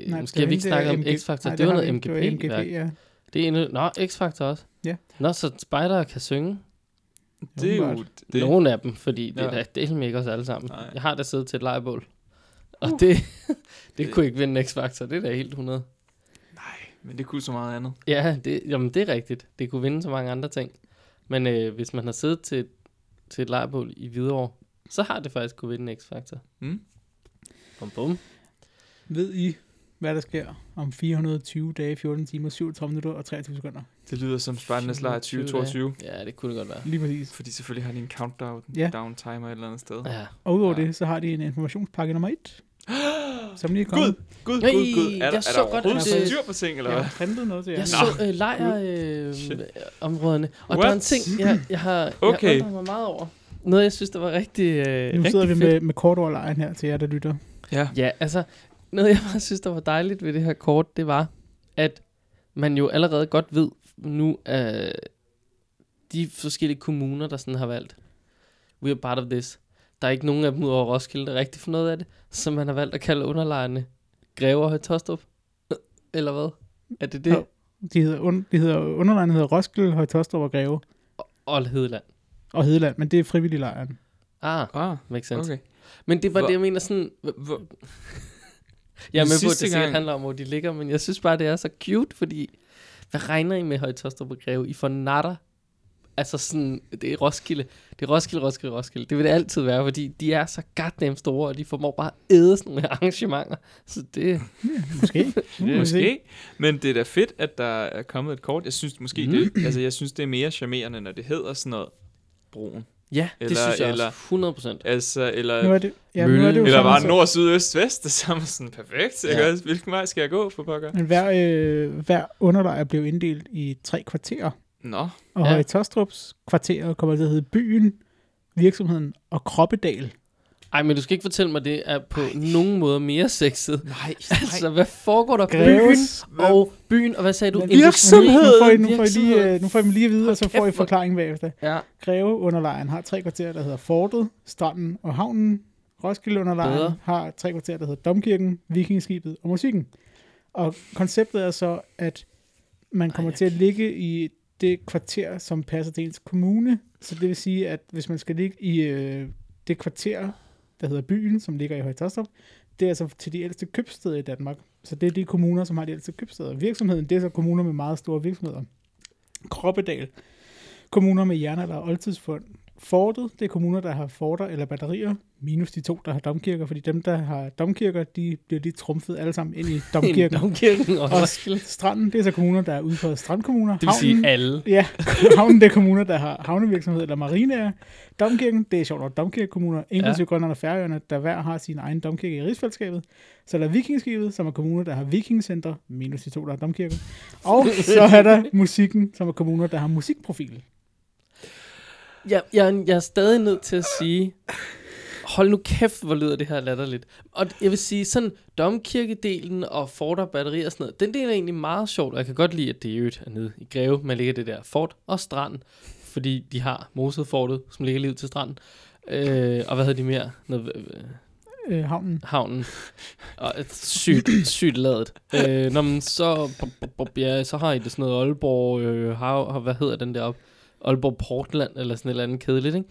Øh, Nej, måske har vi ikke snakket om X-Factor. Det var noget vi MGP. MGP, ja. Det er endnu... Nå, X-Factor også. Ja. Nå, så spider kan synge. Det er jo... Det, Nogle af dem, fordi det Ja. er da delt ikke os alle sammen. Nej. Jeg har da siddet til et lejebål. Og Uh. det, det, Det- kunne ikke vinde X-Factor. Det er da helt 100. nej, men det kunne så meget andet. Ja, det, jamen det er rigtigt. Det kunne vinde så mange andre ting. Men øh, hvis man har siddet til, til et lejrebål i Hvidovre, så har det faktisk kunne vinde X-Factor. Mm? Bum, bum. Ved I, hvad der sker om 420 dage, 14 timer, 37 minutter og 23 sekunder? Det lyder som Spartanes lejr 20 dage. 2022. Ja, det kunne det godt være. Lige præcis. Fordi selvfølgelig har de en countdown Ja. down timer et eller andet sted. Ja. Og udover Ja. det, så har de en informationspakke nummer 1, som lige er Gud, kommet. gud, Hey, gud, gud. Er, jeg der, er så der godt, overhovedet at det- styr på ting, eller Jeg hvad? har printet noget til jer. Jeg Nå. så øh, lejr øh. Og What? der er en ting, jeg, jeg har Okay. jeg undret mig meget over. Noget, jeg synes, der var rigtig, øh, Nu rigtig sidder vi fedt. med, med kortordlejen her til jer, der lytter. Ja. Ja, altså, noget jeg bare synes, der var dejligt ved det her kort, det var, at man jo allerede godt ved nu, at de forskellige kommuner, der sådan har valgt, we are part of this. Der er ikke nogen af dem ud over Roskilde, der rigtig for noget af det, så man har valgt at kalde underlejrene Greve og Højtostrup. Eller hvad? Er det det? Jo. De hedder, un, de hedder underlejen hedder Roskilde, Højtostrup og Greve Og Hedeland. og Hedeland, men det er frivillig lejren. Ah, Ah, makes sense. okay. Men det var Hvor- det, jeg mener sådan... Hvor, Jeg er med på, at det gang- handler om, hvor de ligger, men jeg synes bare, det er så cute, fordi... Hvad regner I med Højtostrup og Greve? I får natter. Altså sådan, det er Roskilde. Det er Roskilde, Roskilde, Roskilde. Det vil det altid være, fordi de er så goddamn store, og de formår bare at æde sådan nogle arrangementer. Så det... Måske. Måske. Men det er da fedt, at der er kommet et kort. Jeg synes måske, Mm. det, altså, jeg synes, det er mere charmerende, når det hedder sådan noget broen. Ja, det Eller- synes jeg eller- også. 100 procent. Altså, eller, Nu er det, ja, nu er det jo eller bare nord, syd, øst, vest. Det samme sådan perfekt. Ja. Ja. Hvilken vej skal jeg gå for pokker? Men hver, øh, hver underlejr blev inddelt i tre kvarterer. Nå, Og Ja. Høje Tostrups kvarterer kommer til at hedde Byen, Virksomheden og Kroppedal. Ej, men du skal ikke fortælle mig, det er på nogen måde mere sexet. Nej, Altså, hvad foregår der? Greves. Byen og byen, og hvad sagde du? Industri. Nu får I, nu får I, lige, Virksomhed. øh, nu får I lige at vide, og så får I forklaringen bagefter. Ja, Greve underlejen har tre kvarterer, der hedder Fortet, Stranden og Havnen. Roskilde underlejen Bedre. har tre kvarterer, der hedder Domkirken, Vikingskibet og Musikken. Og konceptet er så, at man kommer Ej, til at ligge i det kvarter, som passer til ens kommune. Så det vil sige, at hvis man skal ligge i øh, det kvarter, der hedder Byen, som ligger i Højtostrup, det er altså til de ældste købsteder i Danmark. Så det er de kommuner, som har de ældste købsteder. Virksomheden, det er så kommuner med meget store virksomheder. Kroppedal, kommuner med jernalder og oldtidsfund. Fortet, det er kommuner, der har forter eller batterier, minus de to, der har domkirker, fordi dem, der har domkirker, de bliver lige trumfet alle sammen ind i domkirken. Domkirken og stranden, det er så kommuner, der er ude på strandkommuner. Det vil sige alle. Ja, havnen det er kommuner, der har havnevirksomhed eller marine. Domkirken, det er sjovt nok domkirkekommuner, inklusive ja. Grønland og Færøerne, der hver har sin egen domkirke i rigsfællesskabet. Så er der vikingskibet, som er kommuner, der har vikingcenter, minus de to, der har domkirker. Og så er der musikken, som er kommuner, der har musikprofil. Jeg, jeg, jeg er stadig nødt til at sige, hold nu kæft, hvor lyder det her latterligt. Og jeg vil sige, sådan domkirkedelen og fort og batteri og sådan noget, den del er egentlig meget sjovt, og jeg kan godt lide, at det i øvrigt er nede i Greve, man ligger det der fort og strand, fordi de har moset fortet, som ligger lige ud til stranden. Øh, og hvad hedder de mere? Noget, øh, Øh, havnen. havnen. Og et sygt, sygt ladet. Øh, når man så, ja, så har I det sådan noget Aalborg, øh, har, hvad hedder den der op? Aalborg Portland, eller sådan et eller andet kedeligt, ikke?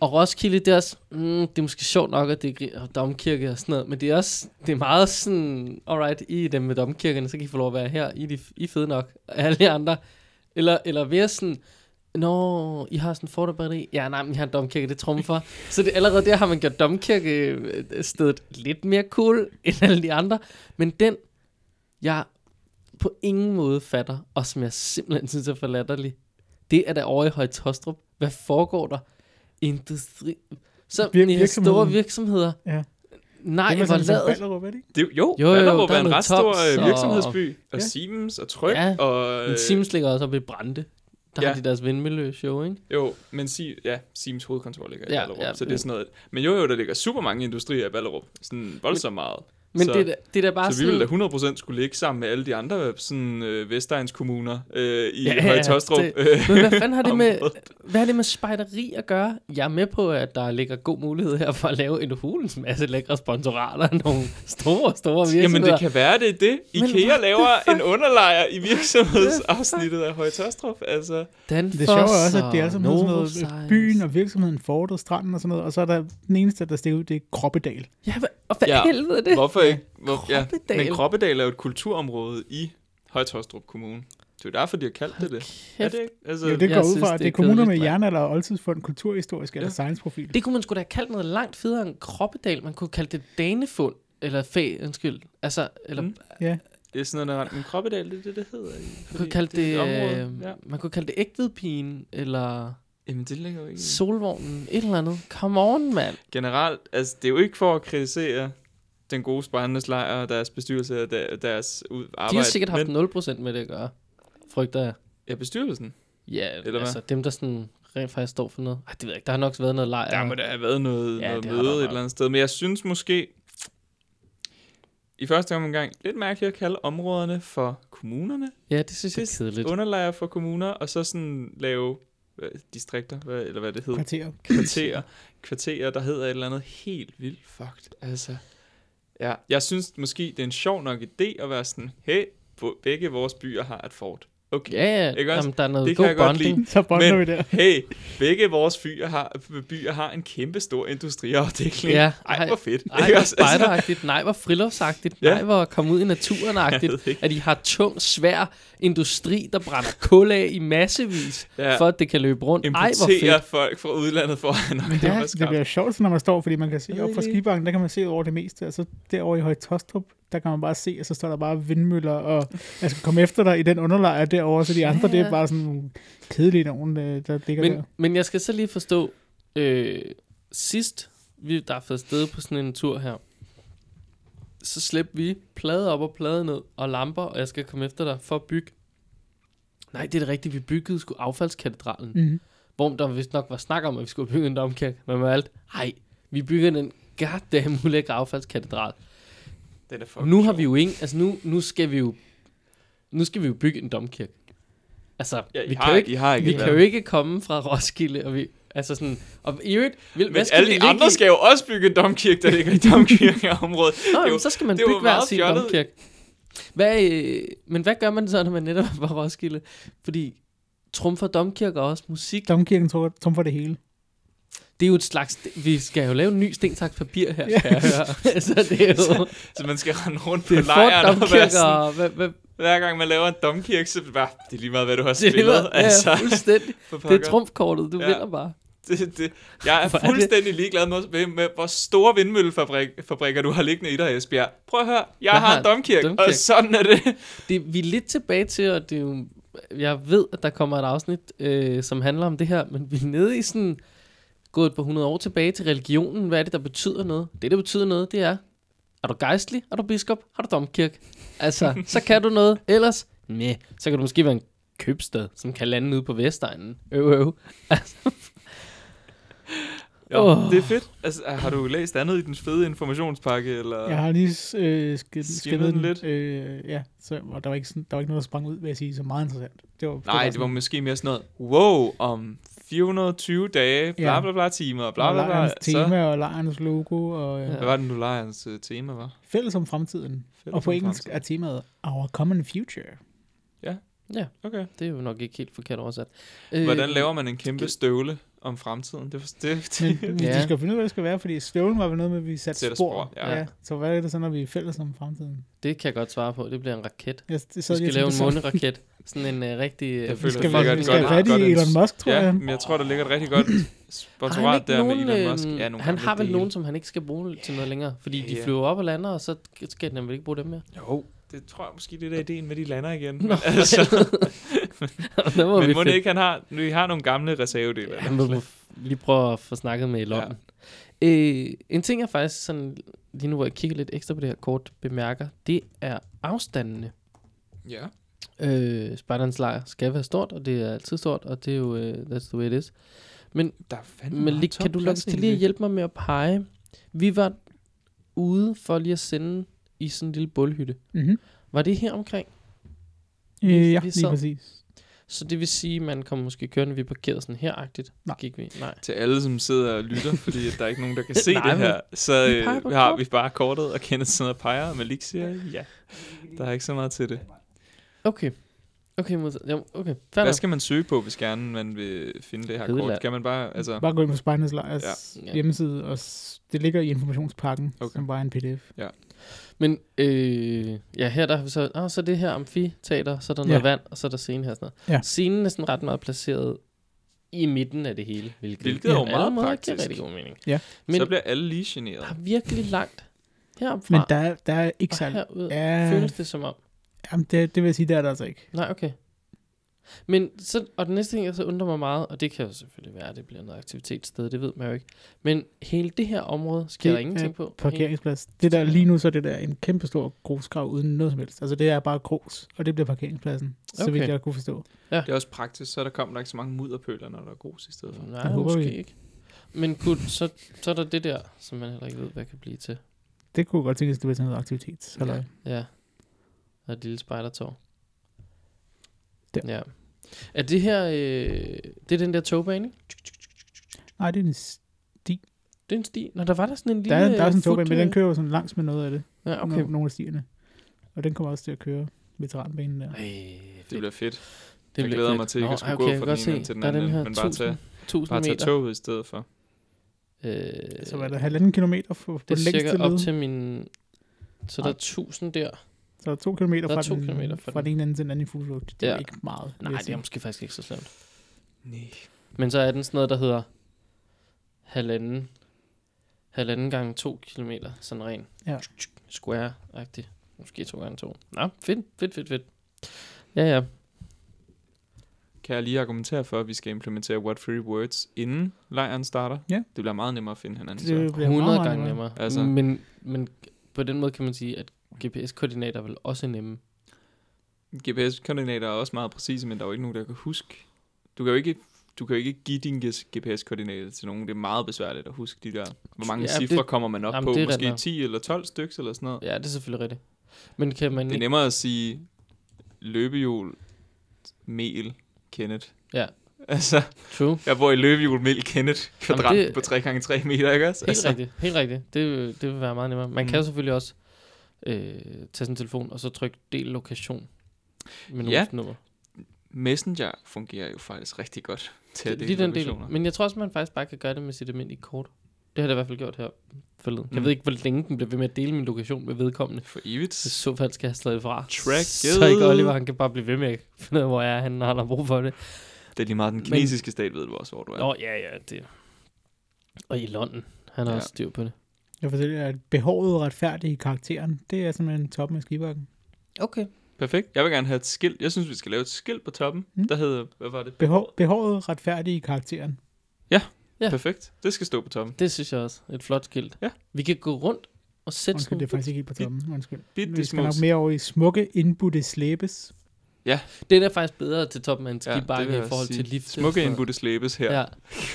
Og Roskilde, det er også, mm, det er måske sjovt nok, at det er domkirke og sådan noget, men det er også, det er meget sådan, alright, I er dem med domkirkerne, så kan I få lov at være her, I de, I er fede nok, alle de andre. Eller, eller være sådan, Nå, I har sådan en fotobatteri? Ja, nej, men I har en domkirke, det trumfer. for. Så det, allerede der har man gjort domkirkestedet lidt mere cool end alle de andre. Men den, jeg på ingen måde fatter, og som jeg simpelthen synes er for latterlig, det er der over i Højtostrup. Hvad foregår der? Industri... Så Vir- Vir- store virksomheder. Ja. Nej, det var lavet. Ballerup, det ikke? Det, jo, Jo, jo, Ballerup der er en ret stor Tops øh, og- virksomhedsby. Og Ja. Siemens og Tryg. Ja, og, Men øh, Siemens ligger også oppe i Brande. Der Ja. har de deres vindmølle-show, ikke? Jo, men si, ja, Siemens hovedkontor ligger i Ja, Ballerup, ja, så det er sådan noget. Men jo, jo, der ligger super mange industrier i Ballerup. Sådan voldsomt meget. Men så, det, er det er da bare så vi sådan... ville da 100% skulle ligge sammen med alle de andre sådan, øh, Vestegns kommuner øh, i Ja, det- Øh, Men hvad fanden har det med, hvad har det med spejderi at gøre? Jeg er med på, at der ligger god mulighed her for at lave en hulens masse lækre sponsorater af nogle store, store virksomheder. Jamen, det kan være, det er det. IKEA laver en underlejer i virksomhedsafsnittet af Høje-Tostrup. Altså, Det sjove er også, at det er altså med sådan noget byen og virksomheden, fortet, stranden og sådan noget, og så er der den eneste, der stikker ud, det er Kroppedal. Ja, og hvad ja. helvede er det? hvorfor ikke? Hvor, ja, men Kroppedal er jo et kulturområde i Høje-Tostrup Kommune. Det er jo derfor, de har kaldt det det. Er det ikke? Altså, Jo, det går ud fra, at det er er kommuner med jernalder og oldtidsfund, kulturhistorisk eller Ja. science-profil. Det kunne man sgu da have kaldt noget langt federe end kroppedal. Man kunne kalde det danefund. Eller fag, undskyld. Altså, eller Mm. Ja, det er sådan noget, en Kroppedal, det er det, det hedder. man kunne kalde det, et det område. øh, Ja. man kunne kalde det ægtvedpigen, eller Jamen, det ligger jo ikke solvognen, et eller andet. Come on, mand. generelt, altså det er jo ikke for at kritisere den gode spejdernes lejr og deres bestyrelse og der, deres ud, arbejde. De har sikkert haft men, 0% med det at gøre. Frygter jeg. Ja, bestyrelsen. Ja, Eller hvad? altså dem, der sådan rent faktisk står for noget. Ej, det ved jeg ikke. Der har nok været noget lejr. Der må der have været noget, Ja, noget møde et eller andet sted. Men jeg synes måske, i første omgang, lidt mærkeligt at kalde områderne for kommunerne. Ja, det synes jeg Det er kedeligt. Underlejre for kommuner, og så sådan lave hvad, distrikter, hvad, eller hvad det hedder. kvarter. kvarterer, kvarterer, der hedder et eller andet helt vildt fucked. Altså, ja, jeg synes måske, det er en sjov nok idé at være sådan, hey, begge vores byer har et fort. Okay. Ja, ja. Ikke også? Jamen, der er noget Det kan god jeg godt bonding. Så bonder Men- vi der. Hey, begge vores byer har, byer har en kæmpe stor industriafdeling. Ja, Ej, ej. hvor fedt. Ej, Ikke hvor? Altså, spejderagtigt. Nej, hvor friluftsagtigt. Ja. Nej, hvor komme ud i naturen-agtigt. At de har tung, svær industri, der brænder kul af i massevis, Ja. for at det kan løbe rundt. Ej, hvor fedt. folk fra udlandet for at nok Ja, Det bliver sjovt, når man står, fordi man kan se op fra skibanken, der kan man se over det meste, og så derovre i Højtostrup, der kan man bare se, og så står der bare vindmøller, og jeg skal komme efter dig i den underlejr derovre, så de andre, Ja, det er bare sådan nogle kedelige nogen, der ligger Men, der. men jeg skal så lige forstå, øh, sidst vi der er fået sted på sådan en tur her, så slæbte vi plade op og plade ned, og lamper, og jeg skal komme efter dig for at bygge. Nej, det er det rigtige, vi byggede sgu affaldskatedralen. Mm. Hvor der vist nok var snak om, at vi skulle bygge en domkirke. Men med alt, nej, Vi bygger den goddamn ulækre affaldskatedral. Den er nu har vi jo ingen, altså nu, nu skal vi jo, nu skal vi jo bygge en domkirke. Altså, Ja, I vi, har, kan jo ikke, I har ikke vi kan jo ikke komme fra Roskilde, og vi, altså sådan, og i øvrigt, vil, Men hvad skal alle de ligge andre i? skal jo også bygge en domkirke, der ligger i domkirkeområdet. Nå, det jo- så skal man det bygge hver sin fjollet. domkirke. Hvad, øh, men hvad gør man så, når man netop er på Roskilde? Fordi trumfer domkirker også musik. Domkirken for det hele. Det er jo et slags... Vi skal jo lave en ny sten, saks, papir her, Ja. kan jeg høre. altså, det er jo... Så man skal rende rundt på lejren og være sådan, hvad, hvad, hver gang man laver en domkirke, så det bare, det er lige meget, hvad du har det, er spillet. lige- ja, altså, fuldstændig. Det er trumfkortet, du Ja. vinder bare. det, det, jeg er fuldstændig ligeglad med, med, med hvor store vindmøllefabrikker du har liggende i dig, Esbjerg. Prøv at høre, jeg, Jeg har har en domkirke, domkirke. og sådan er det. det, vi er lidt tilbage til, og det er jo, jeg ved, at der kommer et afsnit, øh, som handler om det her, men vi er nede i sådan, gået på 100 år tilbage til religionen. Hvad er det, der betyder noget? Det, der betyder noget, det er, er du gejstlig? Er du biskop? Har du domkirke? Altså, så kan du noget. Ellers, nej, så kan du måske være en købstad, som kan lande ude på Vestegnen. Øv, øv. Ja, Åh. Det er fedt. Altså, har du læst andet i den fede informationspakke? Eller? Jeg har lige øh, sk- Skimmet den den lidt. Øh, ja, så, og der var, ikke sådan, der var ikke noget, der sprang ud, vil jeg sige, så meget interessant. Det var, Nej, det var sådan- måske mere sådan noget, wow, om 420 dage, bla Ja. bla bla timer, bla og bla bla. Så, tema og lejrens logo og øh, Ja. hvad var det nu lejrens uh, tema var? fælles om fremtiden. Fælles og på engelsk fremtiden. er temaet Our Common Future. Ja, Okay. det er jo nok ikke helt forkert oversat. Hvordan Øh, laver man en kæmpe støvle om fremtiden? Det, det, det, Men Ja. ja. de skal finde ud af, hvad det skal være, fordi støvlen var vel noget med, at vi satte Sætter spor. spor, ja. ja. Så hvad er det så, når vi er fælles om fremtiden? Det kan jeg godt svare på. Det bliver en raket. Jeg, det, Vi så skal lave en måneraket. Sådan en uh, rigtig... Jeg Uh, føler, skal, vi, et vi skal have fat i Elon Musk, tror ja, jeg. men jeg tror, der ligger et rigtig godt sponsorat der med nogen, Elon Musk. øhm, Ja, nogle han har vel nogen, som han ikke skal bruge til noget længere, fordi de Ja. flyver op og lander, og så skal han vel ikke bruge dem mere. Jo, det tror jeg måske, det er der ideen med, de lander igen. Nå, Men, altså, der må men må det ikke, han har, vi har nogle gamle reservedele. Ja, må må lige prøve at få snakket med Elon. Ja. Øh, en ting, jeg faktisk sådan, lige nu, hvor jeg kigger lidt ekstra på det her kort, bemærker, det er afstandene. Ja. Øh, Spejderens lejr skal være stort, og det er altid stort, og det er jo, uh, that's the way it is. Men, Der er men lige, kan du lukke til lige at hjælpe mig med at pege? Vi var ude for lige at sende i sådan en lille bålhytte. Mm-hmm. Var det her omkring? Øh, ja, lige sad- præcis. Så det vil sige, at man kommer måske kørende, vi parkerede sådan her-agtigt. Nej. Gik vi? Nej. Til alle, som sidder og lytter, fordi at der er ikke nogen, der kan se Nej, det men her, så vi øh, vi har vi bare kortet, og Kenneth sidder og peger, og Malik siger ja. Der er ikke så meget til det. Okay. Okay, mod- ja, okay. Fair Hvad skal man søge på, hvis gerne man vil finde det her Hedeland. kort? Skal man bare, altså... Bare gå ind på Spejdernes Lejrs Ja. ja. hjemmeside, og s- det ligger i informationspakken, Okay. som bare er en pdf. Men øh, ja, her der har vi så, ah, så det her amfiteater, så er der noget Ja. vand, og så er der scene her og sådan noget. Ja. Scenen er sådan ret meget placeret i midten af det hele, hvilket, Hvilket er jo meget praktisk. giver rigtig god mening. Ja. Men så bliver alle lige generet. der er virkelig langt heroppe Men der, er- der er ikke og særlig... herud, Ja, føles det som om. jamen det, det vil jeg sige, det er der altså ikke. Nej, okay. Men så, og den næste ting, jeg så undrer mig meget, og det kan jo selvfølgelig være, at det bliver noget aktivitetssted, det ved man jo ikke. Men hele det her område sker Det der ingenting på. Parkeringsplads. Det der lige nu, så er det der en kæmpe stor grusgrav uden noget som helst. Altså det er bare grus, og det bliver parkeringspladsen, så Okay. vidt jeg kunne forstå. Det er også praktisk, så der kommer der ikke så mange mudderpøler, når der er grus i stedet for. Nej, Det håber måske vi. ikke. Men kunne, så, så er der det der, som man heller ikke ved, hvad kan blive til. Det kunne godt tænkes, at det var sådan noget aktivitet. Ja. Ja. Og et lille spejdertog. Der. Ja. Er det her, øh, det er den der togbane, ikke? Nej, det er en, s- Det er en sti. Nå, der var der sådan en der, lille... er, der er sådan en foot- togbane, men den kører jo sådan langs med noget af det. Ja, Okay. Nogle af stierne. Og den kommer også til at køre veteranbanen der. Ej, Det bliver fedt. det jeg bliver glæder fedt. mig til at skulle okay, gå jeg fra den ene til den der anden, her men bare 1000, tage, 1000 bare tage toget i stedet for. Øh, Så var der halvanden kilometer for, på det er det cirka længste op til min... Så der er Nej. 1000 der. Så er to kilometer er fra, to den, kilometer fra fra den. ene ende til den anden i Road. Det er Ja. ikke meget. Nej, det er måske faktisk ikke så slemt. Nej. Men så er den sådan noget, der hedder halvanden, halvanden gange to kilometer, sådan ren Ja. square-agtig. Måske to gange to. Nå, fedt, fedt, fedt, fedt. Ja, ja. Kan jeg lige argumentere for, at vi skal implementere What Free Words, inden lejren starter? Ja. Det bliver meget nemmere at finde hinanden. Det så. bliver 100 meget, meget gange nemmere. nemmere. Altså- Men, men på den måde kan man sige, at GPS-koordinater er vel også nemme. GPS-koordinater er også meget præcise, men der er jo ikke nogen, der kan huske. Du kan jo ikke, du kan jo ikke give din GPS-koordinater til nogen. Det er meget besværligt at huske de der. Hvor mange Ja, ja, det- cifre kommer man op Jamen, på? Måske rigtigt nok. 10 eller 12 stykker eller sådan noget. Ja, det er selvfølgelig rigtigt. Men kan man Det er ikke... nemmere at sige løbehjul, mel, Kenneth. Ja. Altså, True. jeg bor i løbehjul, mel, Kenneth, kvadrat det- på 3x3 meter, ikke også? Helt Altså, rigtigt. Helt rigtigt. Det, det vil være meget nemmere. Man Mm. kan selvfølgelig også øh, tage sin telefon og så trykke del lokation med Ja. ja. nummer. Messenger fungerer jo faktisk rigtig godt til at dele den del. Men jeg tror også, man faktisk bare kan gøre det med sit almindelige kort. Det har det i hvert fald gjort her forleden. Mm. Jeg ved ikke, hvor længe den bliver ved med at dele min lokation med vedkommende. For evigt. Så så fald skal jeg slå fra. Tracket. Så ikke Oliver, han kan bare blive ved med at finde ud af, hvor jeg er henne, når han har brug for det. Det er lige meget, den Men- kinesiske stat ved du også, hvor du er. Nå, ja, ja, det. Og i London, han har ja. også styr på det. Jeg fortæller, at behovet retfærdigt i karakteren, det er simpelthen toppen af skibakken. Okay. Perfekt. Jeg vil gerne have et skilt. Jeg synes, vi skal lave et skilt på toppen, Mm. der hedder, hvad var det? Behov, behovet retfærdigt i karakteren. Ja. Perfekt. Det skal stå på toppen. Det synes jeg også. Et flot skilt. Ja. Vi kan gå rundt og sætte Undskyld, sådan det er faktisk ikke på toppen. Undskyld. Bitte Vi skal nok mere over i smukke indbudte slæbes. Den er faktisk bedre til toppen af en Ja, det skibakke ja, i forhold sige. til lift. Smukke indbudte slæbes her. Ja.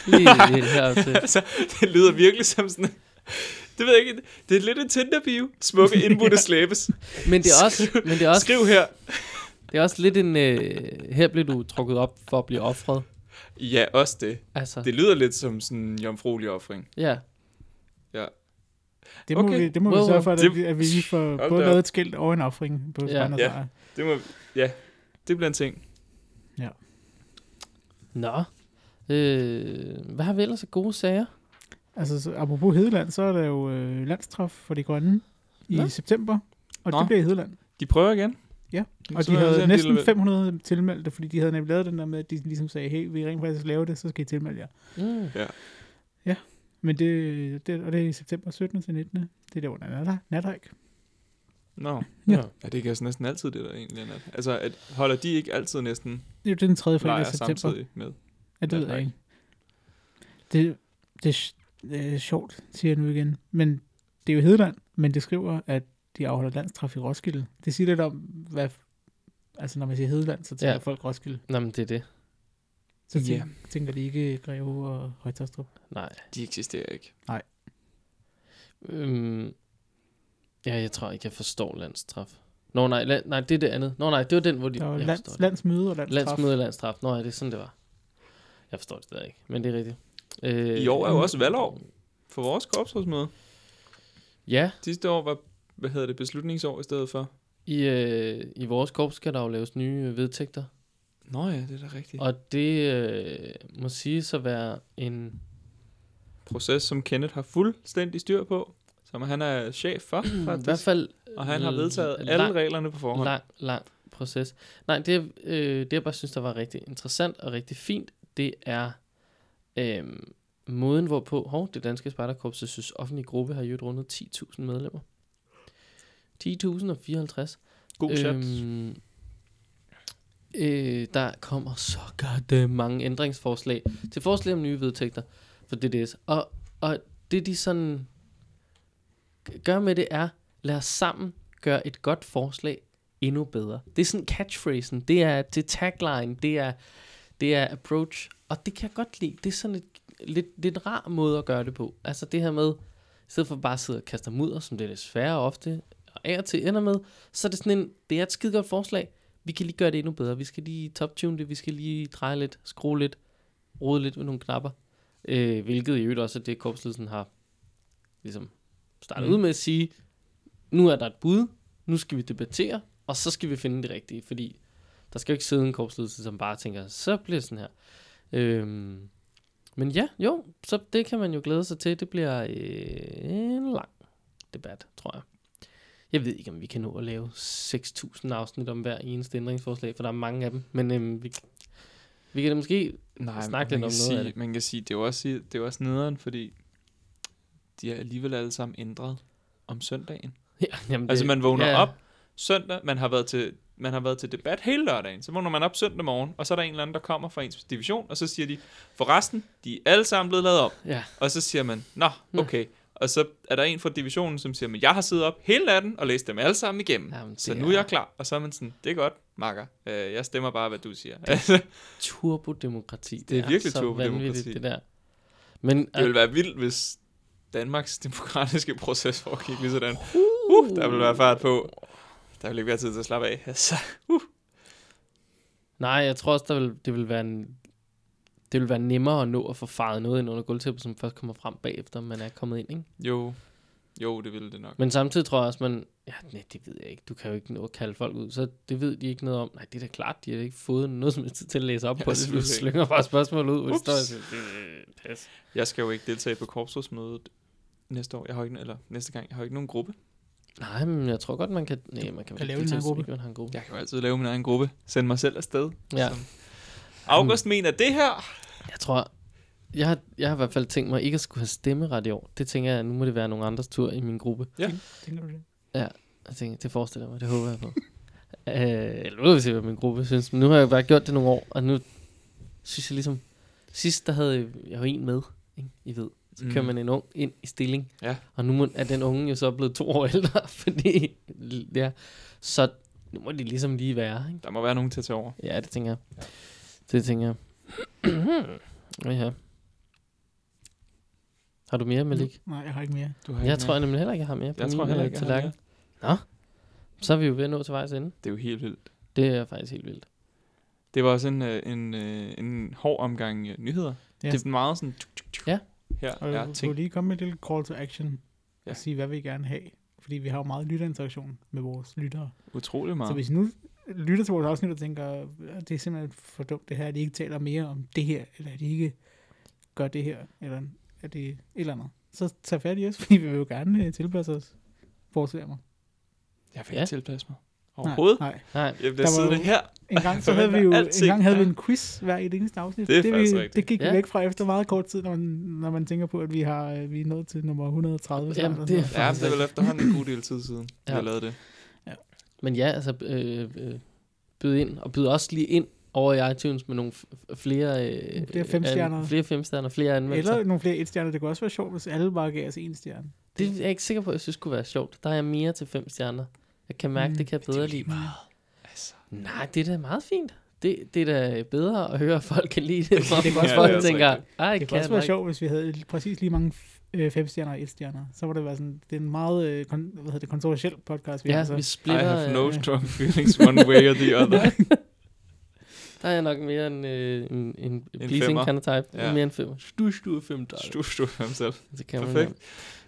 Lige her til. altså, det lyder virkelig som sådan... Det ved jeg ikke. Det er lidt en Tinder-bio. Smukke indbudte slæbes. Men det er også, men det er også, Skriv her. det er også lidt en... Øh, her bliver du trukket op for at blive offret. Ja, også det. Altså, Det lyder lidt som sådan en jomfruelig offring. ja. Det må Okay. vi, det må Wow, vi sørge for, at, det- vi, at vi lige får Hold både lavet et skilt og en offring på Ja. ja. Ja. Det må... Ja, det bliver en ting. Nå. Øh, hvad har vi ellers af gode sager? Altså, så, apropos Hedeland, så er der jo øh, landstraf for de grønne i Nå. september, og Nå. det bliver i Hedeland. De prøver igen. Ja, Så Og de jeg se, havde de næsten alligevel- 500 tilmeldte, fordi de havde nemlig lavet den der med, at de ligesom sagde, hey, vi rent faktisk laver det, så skal I tilmelde jer. Mm. Men det, det, og det er i september 17. til 19. Det er der under nat, nathike. Nå. Ja. Ja, det er altså næsten altid det, der egentlig er. nat. Altså, at holder de ikke altid næsten Det er jo den tredje fredag i september. samtidig med? Ja, det ved jeg ikke. Det, det, er sjovt, siger jeg nu igen. Men det er jo Hedeland, men det skriver, at de afholder landstraf i Roskilde. Det siger lidt om, hvad... Altså, når man siger Hedeland, så tænker Ja. folk Roskilde. Nå, men det er det. Så tænker, tænker de ikke Greve og Højtastrup. Nej. De eksisterer ikke. Øhm, ja, jeg tror ikke, jeg forstår landstraf. Nå, nej, land, nej, det er det andet. Nå, nej, det var den, hvor de... Der var jeg lands, landsmøde og landstraf. Landsmøde og landstraf. Nå, ja, det er sådan, det var. Jeg forstår det stadig ikke, men det er rigtigt. Øh, I år er jo også valgår. For vores korpsrådsmøde. Ja, Sidste år var, hvad hedder det, beslutningsår i stedet for. i, øh, i vores korps skal der jo laves nye øh, vedtægter. Nå ja, det er da rigtigt. Og det øh, må siges at være en Proces, som Kenneth har fuldstændig styr på. Som han er chef for, i hvert faktisk. fald Og han har vedtaget lang- alle reglerne på forhånd. lang, lang proces. Nej, det, øh, det jeg bare synes, der var rigtig interessant og rigtig fint, det er øh, måden, hvorpå hov, det danske spejderkorps, jeg synes, offentlig gruppe har jo rundet 10.000 medlemmer. 10.054. God. Øhm, øh, der kommer så godt mange ændringsforslag til forslag om nye vedtægter for DDS. Og, og det de sådan gør med det er, lad os sammen gøre et godt forslag endnu bedre. Det er sådan catchphrasen, det er det tagline, det er, det er approach, og det kan jeg godt lide. Det er sådan et lidt, lidt rar måde at gøre det på. Altså det her med, i stedet for bare at sidde og kaste mudder, som det desværre ofte og af og til ender med, så er det sådan en, det er et skide godt forslag. Vi kan lige gøre det endnu bedre. Vi skal lige top-tune det, vi skal lige dreje lidt, skrue lidt, rode lidt med nogle knapper. Øh, hvilket i øvrigt også er det, korpsledelsen har ligesom startet mm. ud med at sige, nu er der et bud, nu skal vi debattere, og så skal vi finde det rigtige, fordi der skal jo ikke sidde en korpsledelse, som bare tænker, så bliver det sådan her. Øhm, men ja, jo, så det kan man jo glæde sig til. Det bliver øh, en lang debat, tror jeg. Jeg ved ikke, om vi kan nå at lave 6.000 afsnit om hver eneste ændringsforslag, for der er mange af dem. Men øhm, vi, vi kan da måske... Nej, snakke lidt om noget af sige, det. Man kan sige, det er jo også, det er jo også nederen, fordi de er alligevel alle sammen ændret om søndagen. Ja, jamen Altså man vågner ja, op søndag, man har været til man har været til debat hele lørdagen. Så vågner man op søndag morgen, og så er der en eller anden, der kommer fra ens division, og så siger de, for resten, de er alle sammen blevet lavet om. Ja, Og så siger man, nå, Nå. okay. Og så er der en fra divisionen, som siger, men jeg har siddet op hele natten og læst dem alle sammen igennem. Jamen, så det nu er jeg er- klar. Og så er man sådan, det er godt. makker. Øh, jeg stemmer bare, hvad du siger. Altså, Turbodemokrati. Det er virkelig så turbodemokrati. det der. Men det ville være vildt, hvis Danmarks demokratiske proces foregik lige sådan. uh, Der ville være fart på. Der ville ikke være tid til at slappe af. Altså, Nej, jeg tror også, der vil, det vil være en, det vil være nemmere at nå at få faret noget ind under gulvtæppet, som først kommer frem bagefter, man er kommet ind, ikke? jo, jo, det ville det nok. Men samtidig tror jeg også, man... Ja, nej, det ved jeg ikke. Du kan jo ikke nå at kalde folk ud, så det ved de ikke noget om. Nej, det er da klart, de har ikke fået noget som helst tid til at læse op Ja, på det. Du slynger bare spørgsmål ud, hvor står og siger, "Øh, pas. Jeg skal jo ikke deltage på korpsrådsmødet næste år. Jeg har ikke, eller næste gang. Jeg har ikke nogen gruppe. Nej, men jeg tror godt, man kan... Nej, man kan, Kan lave en gruppe. hvis Man har en gruppe. Jeg kan jo altid lave min egen gruppe. Send mig selv afsted. Ja. Som August mener det her. Jeg tror... Jeg har, jeg har i hvert fald tænkt mig ikke at skulle have stemmeret i år. Det tænker jeg, nu må det være nogen andres tur i min gruppe. Tænker du det? Jeg tænker, det forestiller jeg mig, det håber jeg på. øh, eller nu vil vi se, hvad min gruppe synes. Men nu har jeg bare gjort det nogle år, og nu synes jeg ligesom... Sidst, der havde jeg jo en med, ikke? I ved. Så kører Mm. man en ung ind i stilling. Ja. Og nu må, er den unge jo så blevet to år ældre, fordi... Ja, så nu må de ligesom lige være, ikke? Der må være nogen til at tage over. Ja, det tænker jeg. Det tænker jeg. ja. Har du mere, Malik? Nej, jeg har ikke mere. Du har Jeg ikke tror mere. jeg nemlig heller ikke, jeg har mere på jeg min tror heller ikke, jeg har mere. Så er vi jo ved at nå til vejs ende. Det er jo helt vildt. Det er faktisk helt vildt. Det var også en, øh, en, øh, en hård omgang øh, nyheder. Ja. Det er meget sådan... Tuk, tuk, tuk. Ja. Her Og er ting. lige komme med et lille call to action. Ja. Og sige, hvad vi gerne have. Fordi vi har jo meget lytterinteraktion med vores lyttere. Utrolig meget. Så hvis I nu lytter til vores afsnit og tænker, "Øh, det er simpelthen for dumt det her, at de ikke taler mere om det her, eller at de ikke gør det her, eller at det et eller andet. Så tag fat i os, fordi vi vil jo gerne øh, tilpasse os, forestiller mig. Jeg vil Ja. tilpasse mig. Overhovedet. Nej, nej. Jeg bliver Der var siddende her. En gang, så havde vi jo en gang havde vi Ja. en quiz hver i det eneste afsnit. Det er det, vi, rigtigt. det gik vi Ja. væk fra efter meget kort tid, når man, når man tænker på, at vi, har, øh, vi er nået til nummer 130. Jamen, det er Ja, det er vel efterhånden en god del tid siden, ja. Ja. vi har lavet det. men ja, altså øh, øh, byd ind, og byd også lige ind over i iTunes med nogle flere, øh, Flere femstjerner. an- flere femstjerner, flere anmeldelser. Eller nogle flere etstjerner. Det kunne også være sjovt, hvis alle bare gav os en stjerne. Det er jeg ikke sikker på, at jeg synes kunne være sjovt. Der er jeg mere til fem stjerner. Jeg kan mærke, Mm, det kan jeg bedre lide. meget. Altså. Nej, det er da meget fint. Det, det er da bedre at høre, at folk kan lide det. Det kan Hvor også folk tænker, ej, Det kan kunne også jeg være sjovt, hvis vi havde præcis lige mange øh, fem stjerner og et stjerner. Så var det være sådan, det er en meget øh, kon, hvad hedder det, kontroversiel podcast. Vi Ja, har, så. vi I splitter. have no øh, strong feelings one way or the other. Der er jeg nok mere en, øh, en, en, pleasing femmer. kind of type. Ja. Mere en femmer. Du er fem. Du stod for ham selv. Det kan man Perfekt.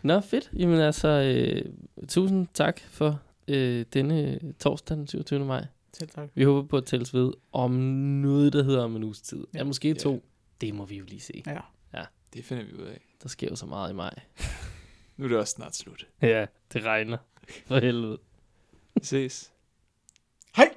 Nå, fedt. Jamen altså, øh, tusind tak for øh, denne torsdag den 27. maj. Selv tak. Vi håber på at tælles ved om noget, der hedder om en uges tid. Ja, Ja. måske Ja. to. Det må vi jo lige se. Ja. Det finder vi ud af. Der sker jo så meget i maj. Nu er det også snart slut. Ja, det regner. For helvede. Vi ses. Hej!